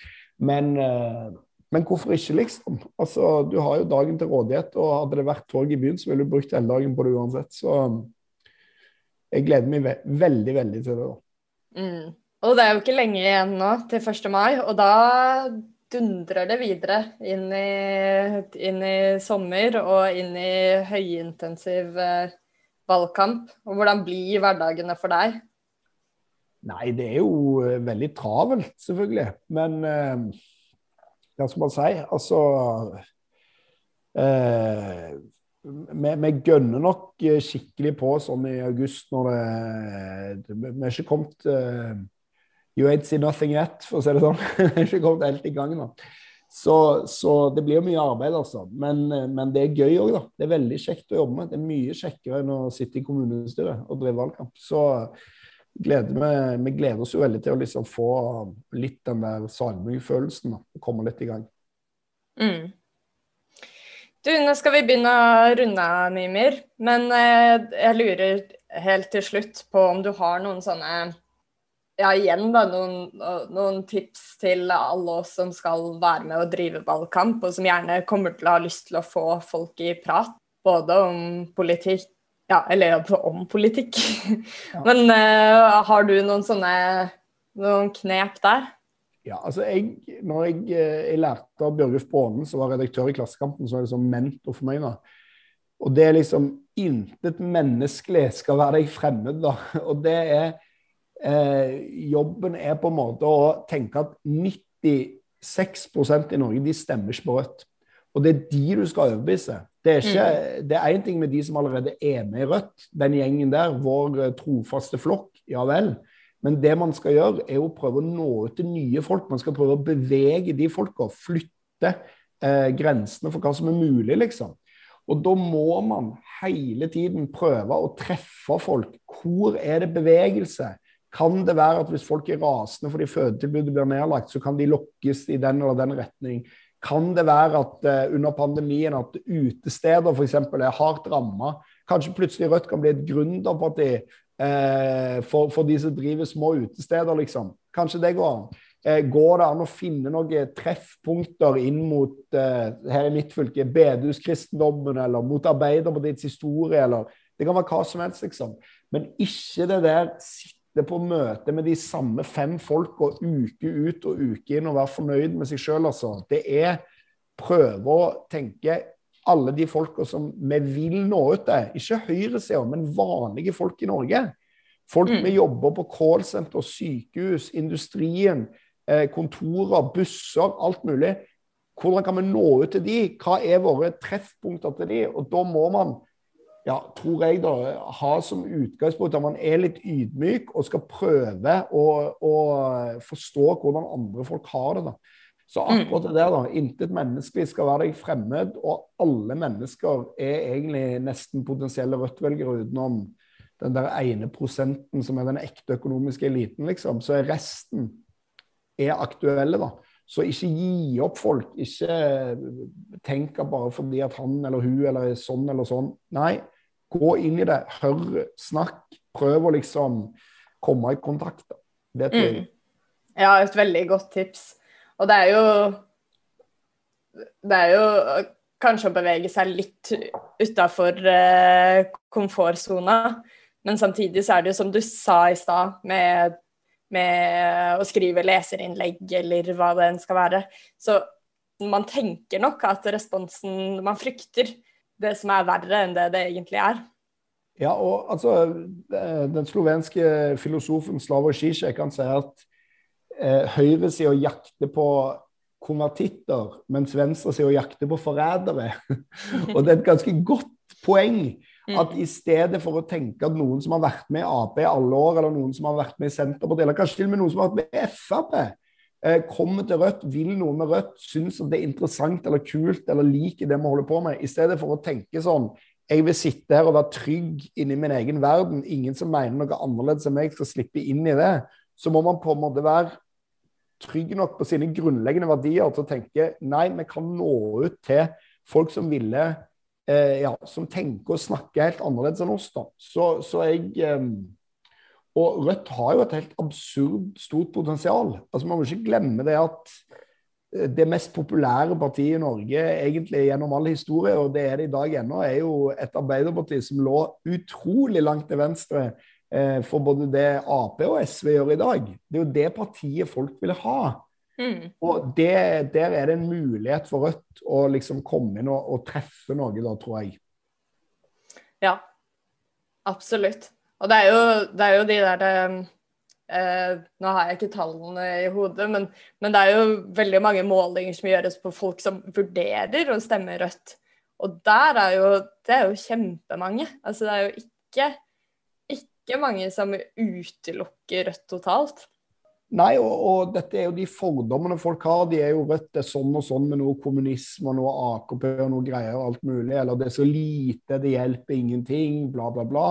Speaker 3: Men, eh, men, hvorfor ikke, liksom? Altså, Du har jo dagen til rådighet, og hadde det vært tog i byen, så ville du brukt hele dagen på det uansett. Så jeg gleder meg ve veldig, veldig til det.
Speaker 1: da. Mm. Og det er jo ikke lenge igjen nå til 1. mai, og da dundrer det videre inn i, inn i sommer og inn i høyintensiv eh, valgkamp. Og hvordan blir hverdagene for deg?
Speaker 3: Nei, det er jo eh, veldig travelt, selvfølgelig. Men eh, hva skal man si? Altså eh, vi, vi gønner nok skikkelig på sånn i august når det Vi er ikke kommet eh, You ain't seen nothing yet, for å si det sånn. <laughs> det er ikke kommet helt i gang nå. Så, så, det blir mye arbeid, altså. Men, men det er gøy òg, da. Det er veldig kjekt å jobbe med. Det er mye kjekkere enn å sitte i kommunestyret og drive valgkamp. Så gleder vi, vi, gleder oss jo veldig til å liksom få litt den der Salmøy-følelsen. Komme litt i gang.
Speaker 1: Mm. Du, nå skal vi begynne å runde av, Mimir. Men eh, jeg lurer helt til slutt på om du har noen sånne ja, igjen da, noen, noen, tips til alle oss som skal være med og drive valgkamp, og som gjerne kommer til å ha lyst til å få folk i prat, både om politikk Ja, eller om politikk. <laughs> Ja. Men uh, har du noen sånne noen knep der?
Speaker 3: Ja, altså jeg, når jeg, eh, jeg lærte av Bjørgulf Brånen, som var redaktør i Klassekampen, så er det som mentor for meg. da. Og det er liksom Intet menneskelig skal være deg fremmed, da. <laughs> Og det er eh, jobben er på en måte å tenke at 96% i Norge de stemmer ikke på Rødt. Og det er de du skal overbevise. Det er ikke, mm. det er én ting med de som allerede er med i Rødt, den gjengen der, vår eh, trofaste flokk, ja vel. Men det man skal gjøre, er å prøve å nå ut til nye folk. Man skal prøve å bevege de folka, flytte eh, grensene for hva som er mulig, liksom. Og da må man hele tiden prøve å treffe folk. Hvor er det bevegelse? Kan det være at hvis folk er rasende fordi fødetilbudet blir nedlagt, så kan de lokkes i den eller den retning? Kan det være at uh, under pandemien at utesteder f.eks. er hardt ramma? Kanskje plutselig Rødt kan bli et gründerparti uh, for, for, de som driver små utesteder, liksom. Kanskje det går an. Uh, går det an å finne noen treffpunkter inn mot her i mitt fylke, bedehuskristendommen, eller mot Arbeiderpartiets historie, eller Det kan være hva som helst, liksom. Men ikke det der sitte sitte på møte med de samme fem folka uke ut og uke inn og være fornøyd med seg sjøl, altså. Det er prøve å tenke alle de folka som vi vil nå ut til. Ikke høyresida, men vanlige folk i Norge. Folk mm. vi jobber på callsenter, sykehus, industrien, eh, kontorer, busser, alt mulig. Hvordan kan vi nå ut til de? Hva er våre treffpunkter til de? Og da må man ja, tror jeg, da, ha som utgangspunkt at man er litt ydmyk og skal prøve å, å forstå hvordan andre folk har det. da. Så mm. akkurat det der, da. Intet menneskelig skal være deg fremmed, og alle mennesker er egentlig nesten potensielle Rødt-velgere utenom den der ene prosenten som er den ekte økonomiske eliten, liksom. Så resten er aktuelle, da. Så ikke gi opp folk. Ikke tenk bare fordi at han eller hun eller sånn eller sånn. Nei, gå inn i det. Hør, snakk. Prøv å liksom komme i kontakt. Det tror jeg. Mm.
Speaker 1: Ja, et veldig godt tips. Og det er jo Det er jo kanskje å bevege seg litt utafor eh, komfortsona, men samtidig så er det jo som du sa i stad, med med å skrive leserinnlegg eller hva det enn skal være. Så man tenker nok at responsen Man frykter det som er verre enn det det egentlig er.
Speaker 3: Ja, og altså Den slovenske filosofen Slavoj Zizek kan si at eh, høyresida jakter på konvertitter, mens venstresida jakter på forrædere. <laughs> og det er et ganske godt poeng. Mm. At i stedet for å tenke at noen som har vært med i Ap i alle år, eller noen som har vært med i Senterpartiet, eller kanskje til og med noen som har vært med i Frp, eh, kommer til Rødt, vil noe med Rødt, syns at det er interessant eller kult eller liker det vi holder på med, i stedet for å tenke sånn jeg vil sitte her og være trygg inni min egen verden. Ingen som mener noe annerledes enn meg, skal slippe inn i det. Så må man på en måte være trygg nok på sine grunnleggende verdier til å tenke nei, vi kan nå ut til folk som ville ja, som tenker og snakker helt annerledes enn oss. da. Så, så jeg eh, Og Rødt har jo et helt absurd stort potensial. Altså Man må ikke glemme det at eh, det mest populære partiet i Norge egentlig gjennom all historie, og det er det i dag ennå, er jo et Arbeiderparti som lå utrolig langt til venstre eh, for både det Ap og SV gjør i dag. Det er jo det partiet folk vil ha. Mm. Og det, Der er det en mulighet for Rødt å liksom komme inn og, og treffe noe, da, tror jeg.
Speaker 1: Ja, absolutt. Og det er jo, det er jo de der eh, Nå har jeg ikke tallene i hodet, men, men, det er jo veldig mange målinger som gjøres på folk som vurderer å stemme Rødt. Og der er jo Det er jo kjempemange. Altså det er jo ikke, ikke mange som utelukker Rødt totalt.
Speaker 3: Nei, og, og, dette er jo de fordommene folk har. De er jo Rødt det er sånn og sånn med noe kommunisme og noe AKP og noe greier og alt mulig. Eller det er så lite, det hjelper ingenting, bla, bla, bla.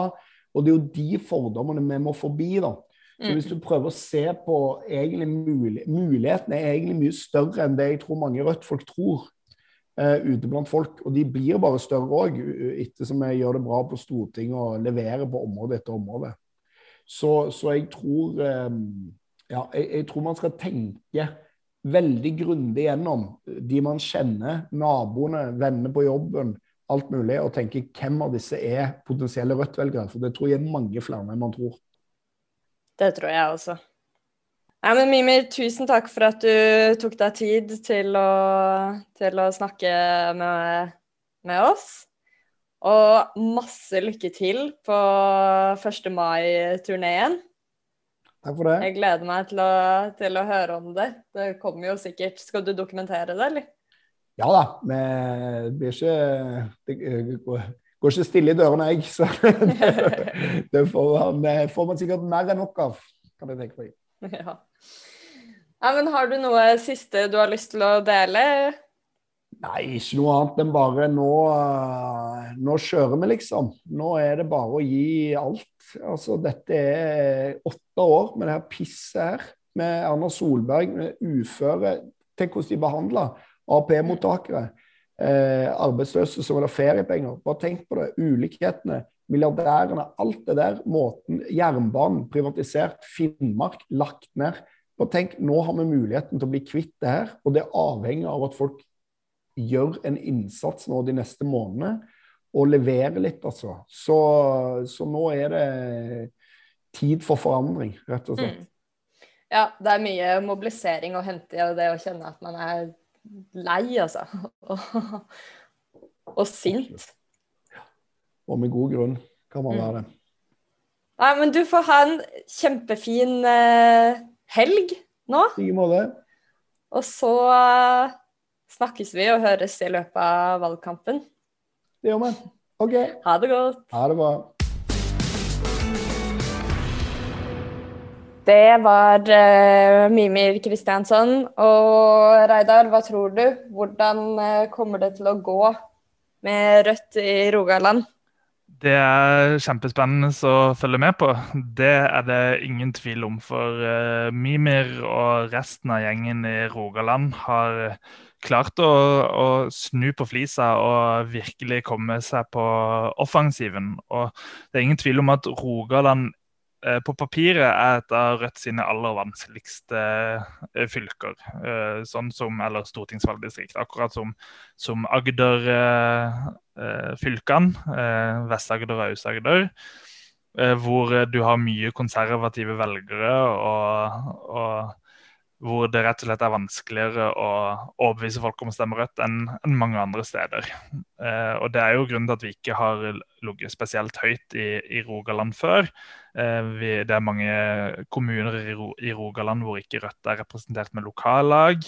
Speaker 3: Og det er jo de fordommene vi må forbi, da. Så hvis du mm. prøver å se på egentlig mulig, Mulighetene er egentlig mye større enn det jeg tror mange Rødt-folk tror uh, ute blant folk. Og de blir bare større òg, ettersom vi gjør det bra på Stortinget og leverer på område etter område. Så, så jeg tror um, ja, jeg, jeg, tror man skal tenke veldig grundig gjennom de man kjenner, naboene, venner på jobben, alt mulig, og tenke hvem av disse er potensielle Rødt-velgere. For det tror jeg er mange flere enn man tror.
Speaker 1: Det tror jeg også. Nei, men Mimir, tusen takk for at du tok deg tid til å, til å snakke med, med oss. Og masse lykke til på 1. mai-turneen.
Speaker 3: Takk for det.
Speaker 1: Jeg gleder meg til å, til å, høre om det. Det kommer jo sikkert Skal du dokumentere det, eller?
Speaker 3: Ja da. Det blir ikke Det går, ikke stille i dørene, jeg. Så det, <laughs> det får, man, får, man, sikkert mer enn nok av, kan jeg tenke meg. <laughs>
Speaker 1: Ja. ja. Men har du noe siste du har lyst til å dele?
Speaker 3: Nei, ikke noe annet enn bare nå, nå kjører vi, liksom. Nå er det bare å gi alt. Altså, dette er åtte år med det her pisset her. Med Erna Solberg, med uføre. Tenk hvordan de behandler AP-mottakere. Eh, arbeidsløse som vil ha feriepenger. Bare tenk på det. Ulikhetene, milliardærene, alt det der. Måten, Jernbanen privatisert. Finnmark lagt ned. Bare tenk, Nå har vi muligheten til å bli kvitt det her, og det er avhengig av at folk gjør en innsats nå de neste månedene og leverer litt, altså. Så, så, nå er det tid for forandring, rett og slett. Mm.
Speaker 1: Ja, det er mye mobilisering å hente i det å kjenne at man er lei, altså. <laughs> Og, og sint.
Speaker 3: Og med god grunn kan man mm. være det.
Speaker 1: Nei, men du får ha en kjempefin uh, helg nå.
Speaker 3: I like måte.
Speaker 1: Og så uh, snakkes vi og høres i løpet av valgkampen.
Speaker 3: Det gjør vi. OK.
Speaker 1: Ha det godt.
Speaker 3: Ha det bra.
Speaker 1: Det var uh, Mimir Kristiansson. Og Reidar, hva tror du? Hvordan uh, kommer det til å gå med Rødt i Rogaland?
Speaker 2: Det er kjempespennende å følge med på. Det er det ingen tvil om. For uh, Mimir og resten av gjengen i Rogaland har klart å, å, snu på flisa og virkelig komme seg på offensiven. Og det er ingen tvil om at Rogaland på papiret er et av Rødt sine aller vanskeligste eh, fylker. Eh, sånn som, eller stortingsvalgdistrikt. Akkurat som, som Agder-fylkene, Vest-Agder og Aust-Agder. Hvor du har mye konservative velgere og, og hvor det rett og slett er vanskeligere å overbevise folk om å stemme rødt enn, enn mange andre steder. Eh, og Det er jo grunnen til at vi ikke har ligget spesielt høyt i, i Rogaland før. Eh, vi, det er mange kommuner i, i, Rogaland hvor ikke Rødt er representert med lokallag.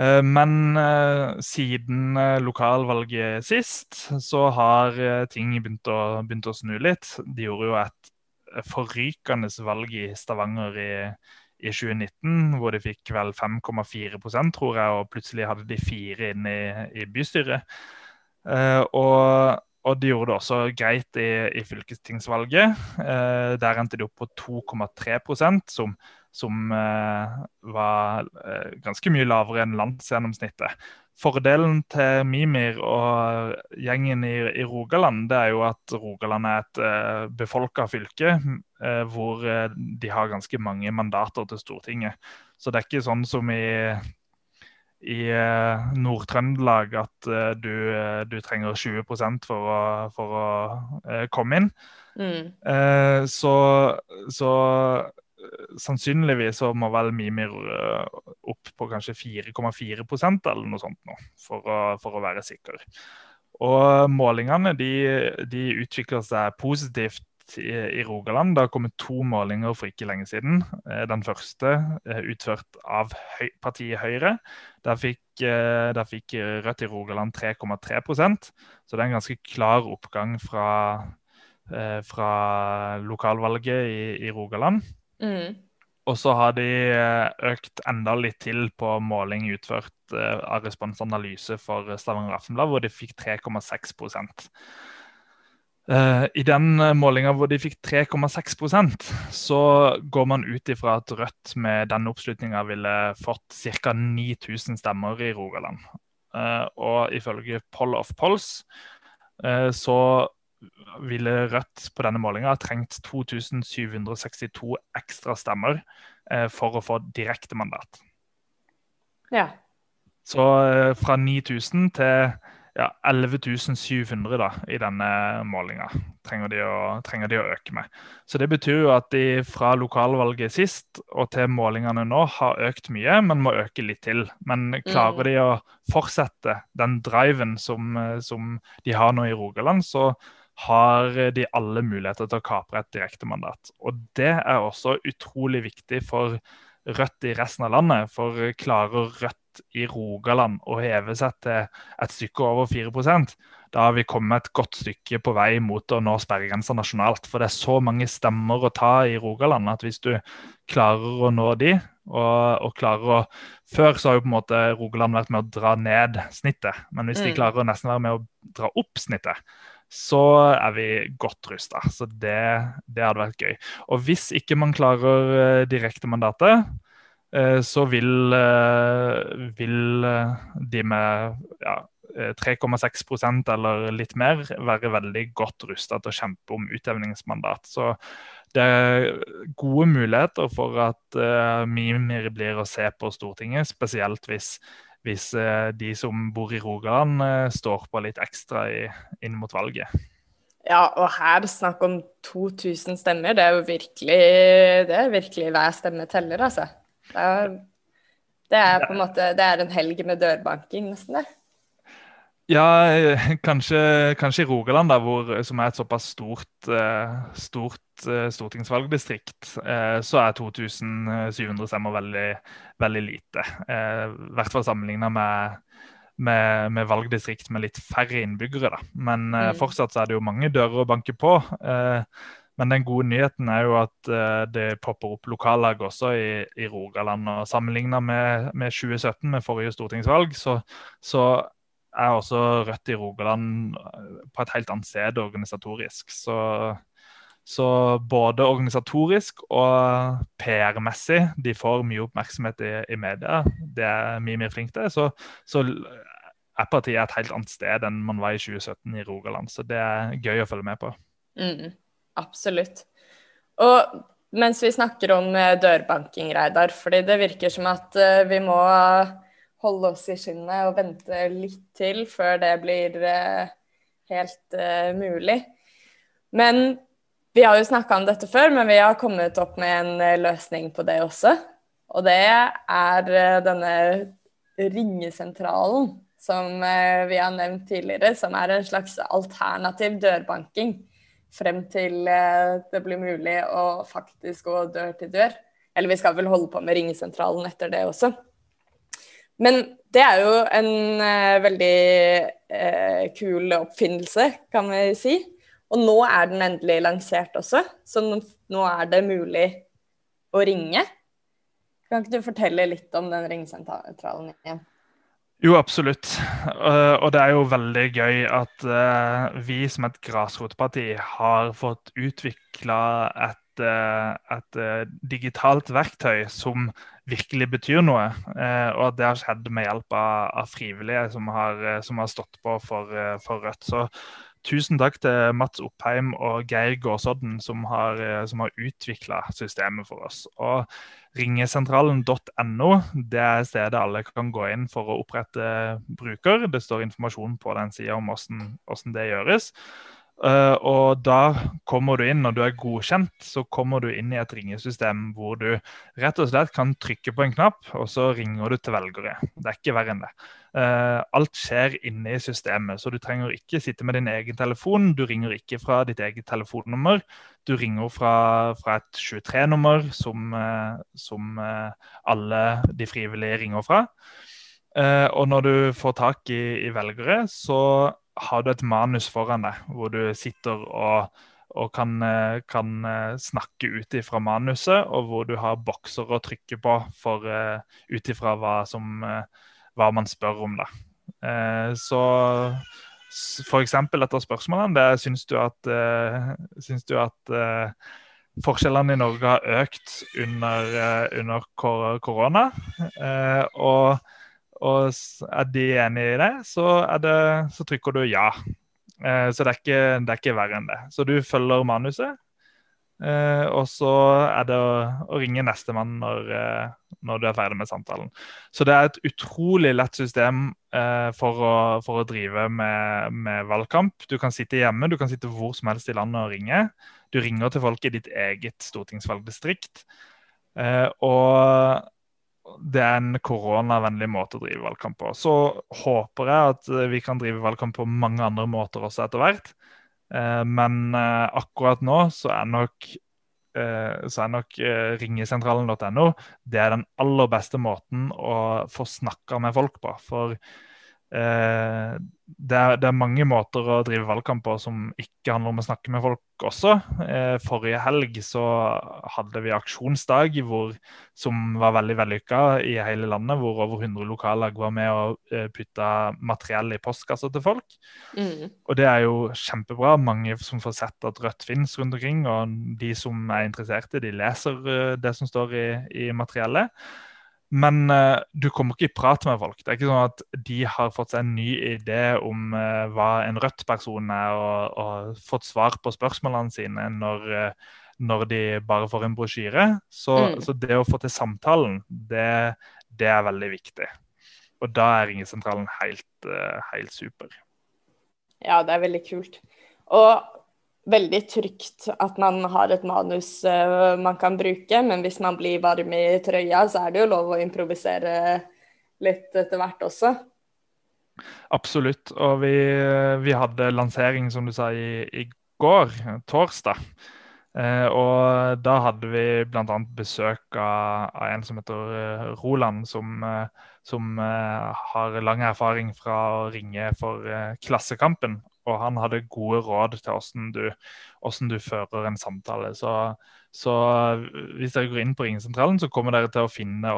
Speaker 2: Eh, men eh, siden eh, lokalvalget sist, så har eh, ting begynt å, begynt å, snu litt. De gjorde jo et forrykende valg i Stavanger i i 2019, hvor de fikk vel 5,4% tror jeg, og plutselig hadde de fire inn i, i bystyret. Eh, og og de gjorde det også greit i, i fylkestingsvalget. Eh, der endte de opp på 2,3% som, som eh, var eh, ganske mye lavere enn landsgjennomsnittet. Fordelen til Mimir og gjengen i, i, Rogaland det er jo at Rogaland er et uh, befolka fylke uh, hvor de har ganske mange mandater til Stortinget. Så det er ikke sånn som i i uh, Nord-Trøndelag at uh, du, du, trenger 20 for å, for å komme inn. Mm. så, så sannsynligvis så må vel Mimir opp på kanskje 4,4% eller noe sånt nå, for å, for å, være sikker. Og målingene de, de utvikler seg positivt i, Rogaland. Det har kommet to målinger for ikke lenge siden. Eh, den første eh, utført av partiet Høyre. Der fikk, eh, der fikk, Rødt i Rogaland 3,3% så det er en ganske klar oppgang fra, fra lokalvalget i, i Rogaland. Mm. Og så har de økt enda litt til på måling utført av Responsanalyse for Stavanger Aftenblad, hvor de fikk 3,6 Uh, I den målinga hvor de fikk 3,6% så går man ut ifra at Rødt med denne oppslutninga ville fått ca. 9000 stemmer i Rogaland. Og ifølge Poll of Polls så ville Rødt på denne målinga trengt 2762 ekstra stemmer for å få direkte mandat.
Speaker 1: Ja.
Speaker 2: Så fra 9000 til ja, 11.700 da, i denne målinga trenger de, å, trenger de, å, øke med. Så Det betyr jo at de fra lokalvalget sist og til målingene nå har økt mye, men må øke litt til. Men klarer mm. de å fortsette den driven som, som, de har nå i Rogaland, så har de alle muligheter til å kapre et direktemandat. Og det er også utrolig viktig for Rødt i resten av landet. For klarer Rødt i Rogaland å heve seg til et stykke over 4% da har vi kommet et godt stykke på vei mot å nå sperregrensa nasjonalt. For det er så mange stemmer å ta i Rogaland at hvis du klarer å nå de, og, og klarer å Før så har jo på en måte Rogaland vært med å dra ned snittet, men hvis de mm. klarer å nesten være med å dra opp snittet, så er vi godt rusta. Så det, det, hadde vært gøy. Og hvis ikke man klarer eh, direktemandatet, Eh, så vil, eh, vil de med ja, 3,6% eller litt mer være veldig godt rusta til å kjempe om utjevningsmandat. Så det er gode muligheter for at uh, Mimir blir å se på Stortinget, spesielt hvis, hvis uh, de som bor i Rogaland, uh, står på litt ekstra i, inn mot valget.
Speaker 1: Ja, og her snakk om 2000 stemmer. Det er jo virkelig, det er virkelig hver stemme teller, altså. Det er, det er på en måte det er en helg med dørbanking, nesten. det.
Speaker 2: Ja, <laughs> kanskje, kanskje, i Rogaland, da, hvor, som er et såpass stort, eh, stort eh, stortingsvalgdistrikt, eh, så er 2700 stemmer veldig, veldig lite. I hvert fall sammenligna med, med, med, valgdistrikt med litt færre innbyggere. Da. Men mm. fortsatt så er det jo mange dører å banke på. Men den gode nyheten er jo at det popper opp lokallag også i, i Rogaland. og Sammenligna med, med, 2017, med forrige stortingsvalg, så, så, er også Rødt i Rogaland eh, på et helt annet sted organisatorisk. Så, så både organisatorisk og PR-messig, de får mye oppmerksomhet i, i media. Det er mye mer flink til. Så, så er partiet et helt annet sted enn man var i 2017 i Rogaland. Så det er gøy å følge med på.
Speaker 1: Mm. Absolutt. Og mens vi snakker om eh, dørbanking, Reidar, fordi det virker som at eh, vi må holde oss i skinnet og vente litt til før det blir eh, helt uh, mulig. Men vi har jo snakka om dette før, men vi har kommet opp med en løsning på det også. Og det er denne ringesentralen som vi har nevnt tidligere, som er en slags alternativ dørbanking frem til eh, det blir mulig å faktisk gå dør til dør. Eller vi skal vel holde på med ringesentralen etter det også. Men det er jo en uh, veldig uh, kul oppfinnelse, kan vi si. Og nå er den endelig lansert også, så nå er det mulig å ringe. Kan ikke du fortelle litt om den ringesentralen igjen?
Speaker 2: Jo, absolutt. Og det er jo veldig gøy at vi som et grasrotparti har fått utvikla et, et, digitalt verktøy som virkelig betyr noe. Og at det har skjedd med hjelp av, av frivillige som har, som har, stått på for, for Rødt. Så tusen takk til Mats Oppheim og Geir Gåsodden som har, som har utvikla systemet for oss. Og Ringesentralen.no det er stedet alle kan gå inn for å opprette bruker. Det står informasjon på den sida om hvordan, det gjøres. Uh, og da kommer du inn, når du er godkjent, så kommer du inn i et ringesystem hvor du rett og slett kan trykke på en knapp, og så ringer du til velgere. Det er ikke verre enn det. Uh, alt skjer inne i systemet, så du trenger ikke sitte med din egen telefon. Du ringer ikke fra ditt eget telefonnummer. Du ringer fra, fra et 23-nummer som, uh, som alle de frivillige ringer fra. og når du får tak i, i velgere, så har du et manus foran deg hvor du sitter og, og kan, eh, kan, eh, snakke ut ifra manuset, og hvor du har bokser å trykke på for uh, ut ifra hva, hva, man spør om. da. Så f.eks. etter spørsmålene det syns du at, syns du at forskjellene i Norge har økt under, under korona. og og er de enig i det, så, det, så trykker du ja. Eh, så det er, ikke, det er, ikke, verre enn det. Så du følger manuset. Eh, og så er det å, å ringe nestemann når, eh, når du er ferdig med samtalen. Så det er et utrolig lett system for, å, for, å, drive med, med, valgkamp. Du kan sitte hjemme, du kan sitte hvor som helst i landet og ringe. Du ringer til folk i ditt eget stortingsvalgdistrikt. Og det er en koronavennlig måte å drive valgkamp på. Så håper jeg at vi kan drive valgkamp på mange andre måter også etter hvert. Eh, men eh, akkurat nå så er nok, eh, så er nok ringesentralen.no det er den aller beste måten å få snakka med folk på. For Eh, det, er, det, er, mange måter å drive valgkamp på som ikke handler om å snakke med folk også. Eh, forrige helg så hadde vi aksjonsdag hvor, som var veldig vellykka i hele landet. Hvor over 100 lokallag var med og eh, putta materiell i postkassa til folk. Mm. Og det er jo kjempebra. Mange som får sett at Rødt finnes rundt omkring. Og de som er interesserte, de leser det som står i, i materiellet. Men uh, du kommer ikke i prat med folk. Det er ikke sånn at de har fått seg en ny idé om uh, hva en Rødt-person er, og, og, fått svar på spørsmålene sine når, uh, når de bare får en brosjyre. Så, mm. så, det å få til samtalen, det, det, er veldig viktig. Og da er ringesentralen helt, helt super.
Speaker 1: Ja, det er veldig kult. Og veldig trygt at man har et manus uh, man kan bruke, men hvis man blir varm i trøya, så er det jo lov å improvisere litt etter hvert også.
Speaker 2: Absolutt. Og vi, vi hadde lansering, som du sa, i, i går, torsdag. Eh, og da hadde vi bl.a. besøk av, av, en som heter eh, Roland, som, eh, som eh, har lang erfaring fra å ringe for eh, Klassekampen og han hadde gode råd til hvordan du, hvordan du fører en samtale. Så, så, hvis dere går inn på Ringesentralen, så kommer dere til å finne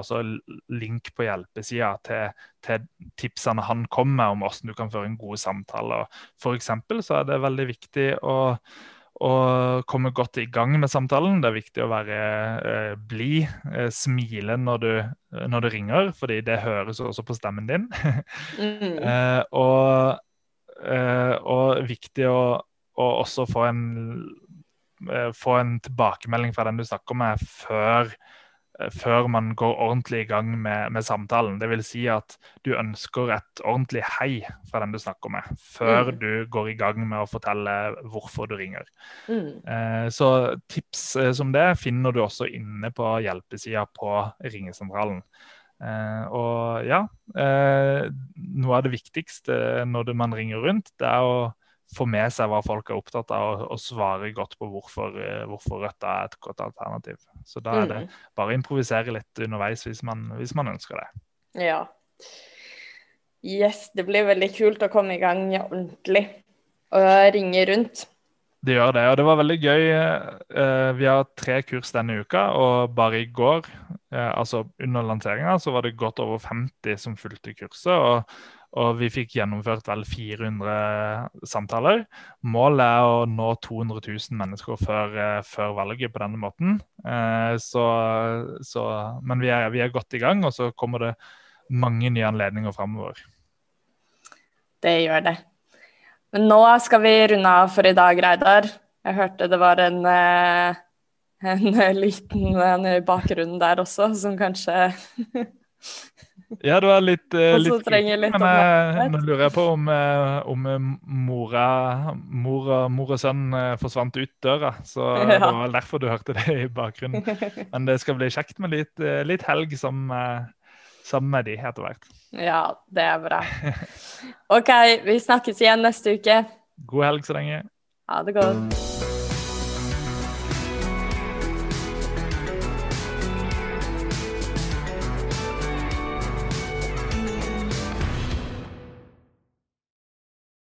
Speaker 2: link på hjelpesida til, til, tipsene han kom med om hvordan du kan føre en god samtale. For så er det veldig viktig å, å komme godt i gang med samtalen. Det er viktig å være eh, blid, eh, smile når du, når du, ringer, fordi det høres også på stemmen din. <laughs> mm. eh, og Eh, og viktig å, å også få en, eh, få en, tilbakemelding fra den du snakker med, før, eh, før man går ordentlig i gang med, med samtalen. Dvs. Si at du ønsker et ordentlig hei fra den du snakker med, før mm. du går i gang med å fortelle hvorfor du ringer. Mm. så tips som det finner du også inne på hjelpesida på ringesentralen. Eh, og ja, eh, noe av det viktigste når man ringer rundt, det er å få med seg hva folk er opptatt av, og, og svare godt på hvorfor, eh, hvorfor, Rødt er et godt alternativ. Så da er det mm. bare å improvisere litt underveis hvis man, hvis man ønsker det.
Speaker 1: Ja. Yes, det blir veldig kult å komme i gang ordentlig og ringe rundt.
Speaker 2: Det gjør det, og det var veldig gøy. Eh, vi har tre kurs denne uka, og bare i går, eh, altså under lanseringa, så var det godt over 50 som fulgte kurset. Og, og vi fikk gjennomført vel 400 samtaler. Målet er å nå 200 000 mennesker før, eh, før valget på denne måten. Så, så, men vi er, vi er godt i gang, og så kommer det mange nye anledninger framover.
Speaker 1: Det gjør det. Men nå skal vi runde av for i dag, Reidar. Jeg hørte det var en, eh, en liten en bakgrunn der også, som kanskje <laughs>
Speaker 2: Ja, det var litt, eh, litt,
Speaker 1: litt
Speaker 2: Men nå lurer jeg på om, eh, om mora, mor, mor, og sønn forsvant ut døra. Så <laughs> ja. det var vel derfor du hørte det i bakgrunnen. Men det skal bli kjekt med litt, litt helg som med de etter hvert.
Speaker 1: Ja, det er bra. OK, vi snakkes igjen neste uke.
Speaker 2: God helg så lenge.
Speaker 1: Ha det godt.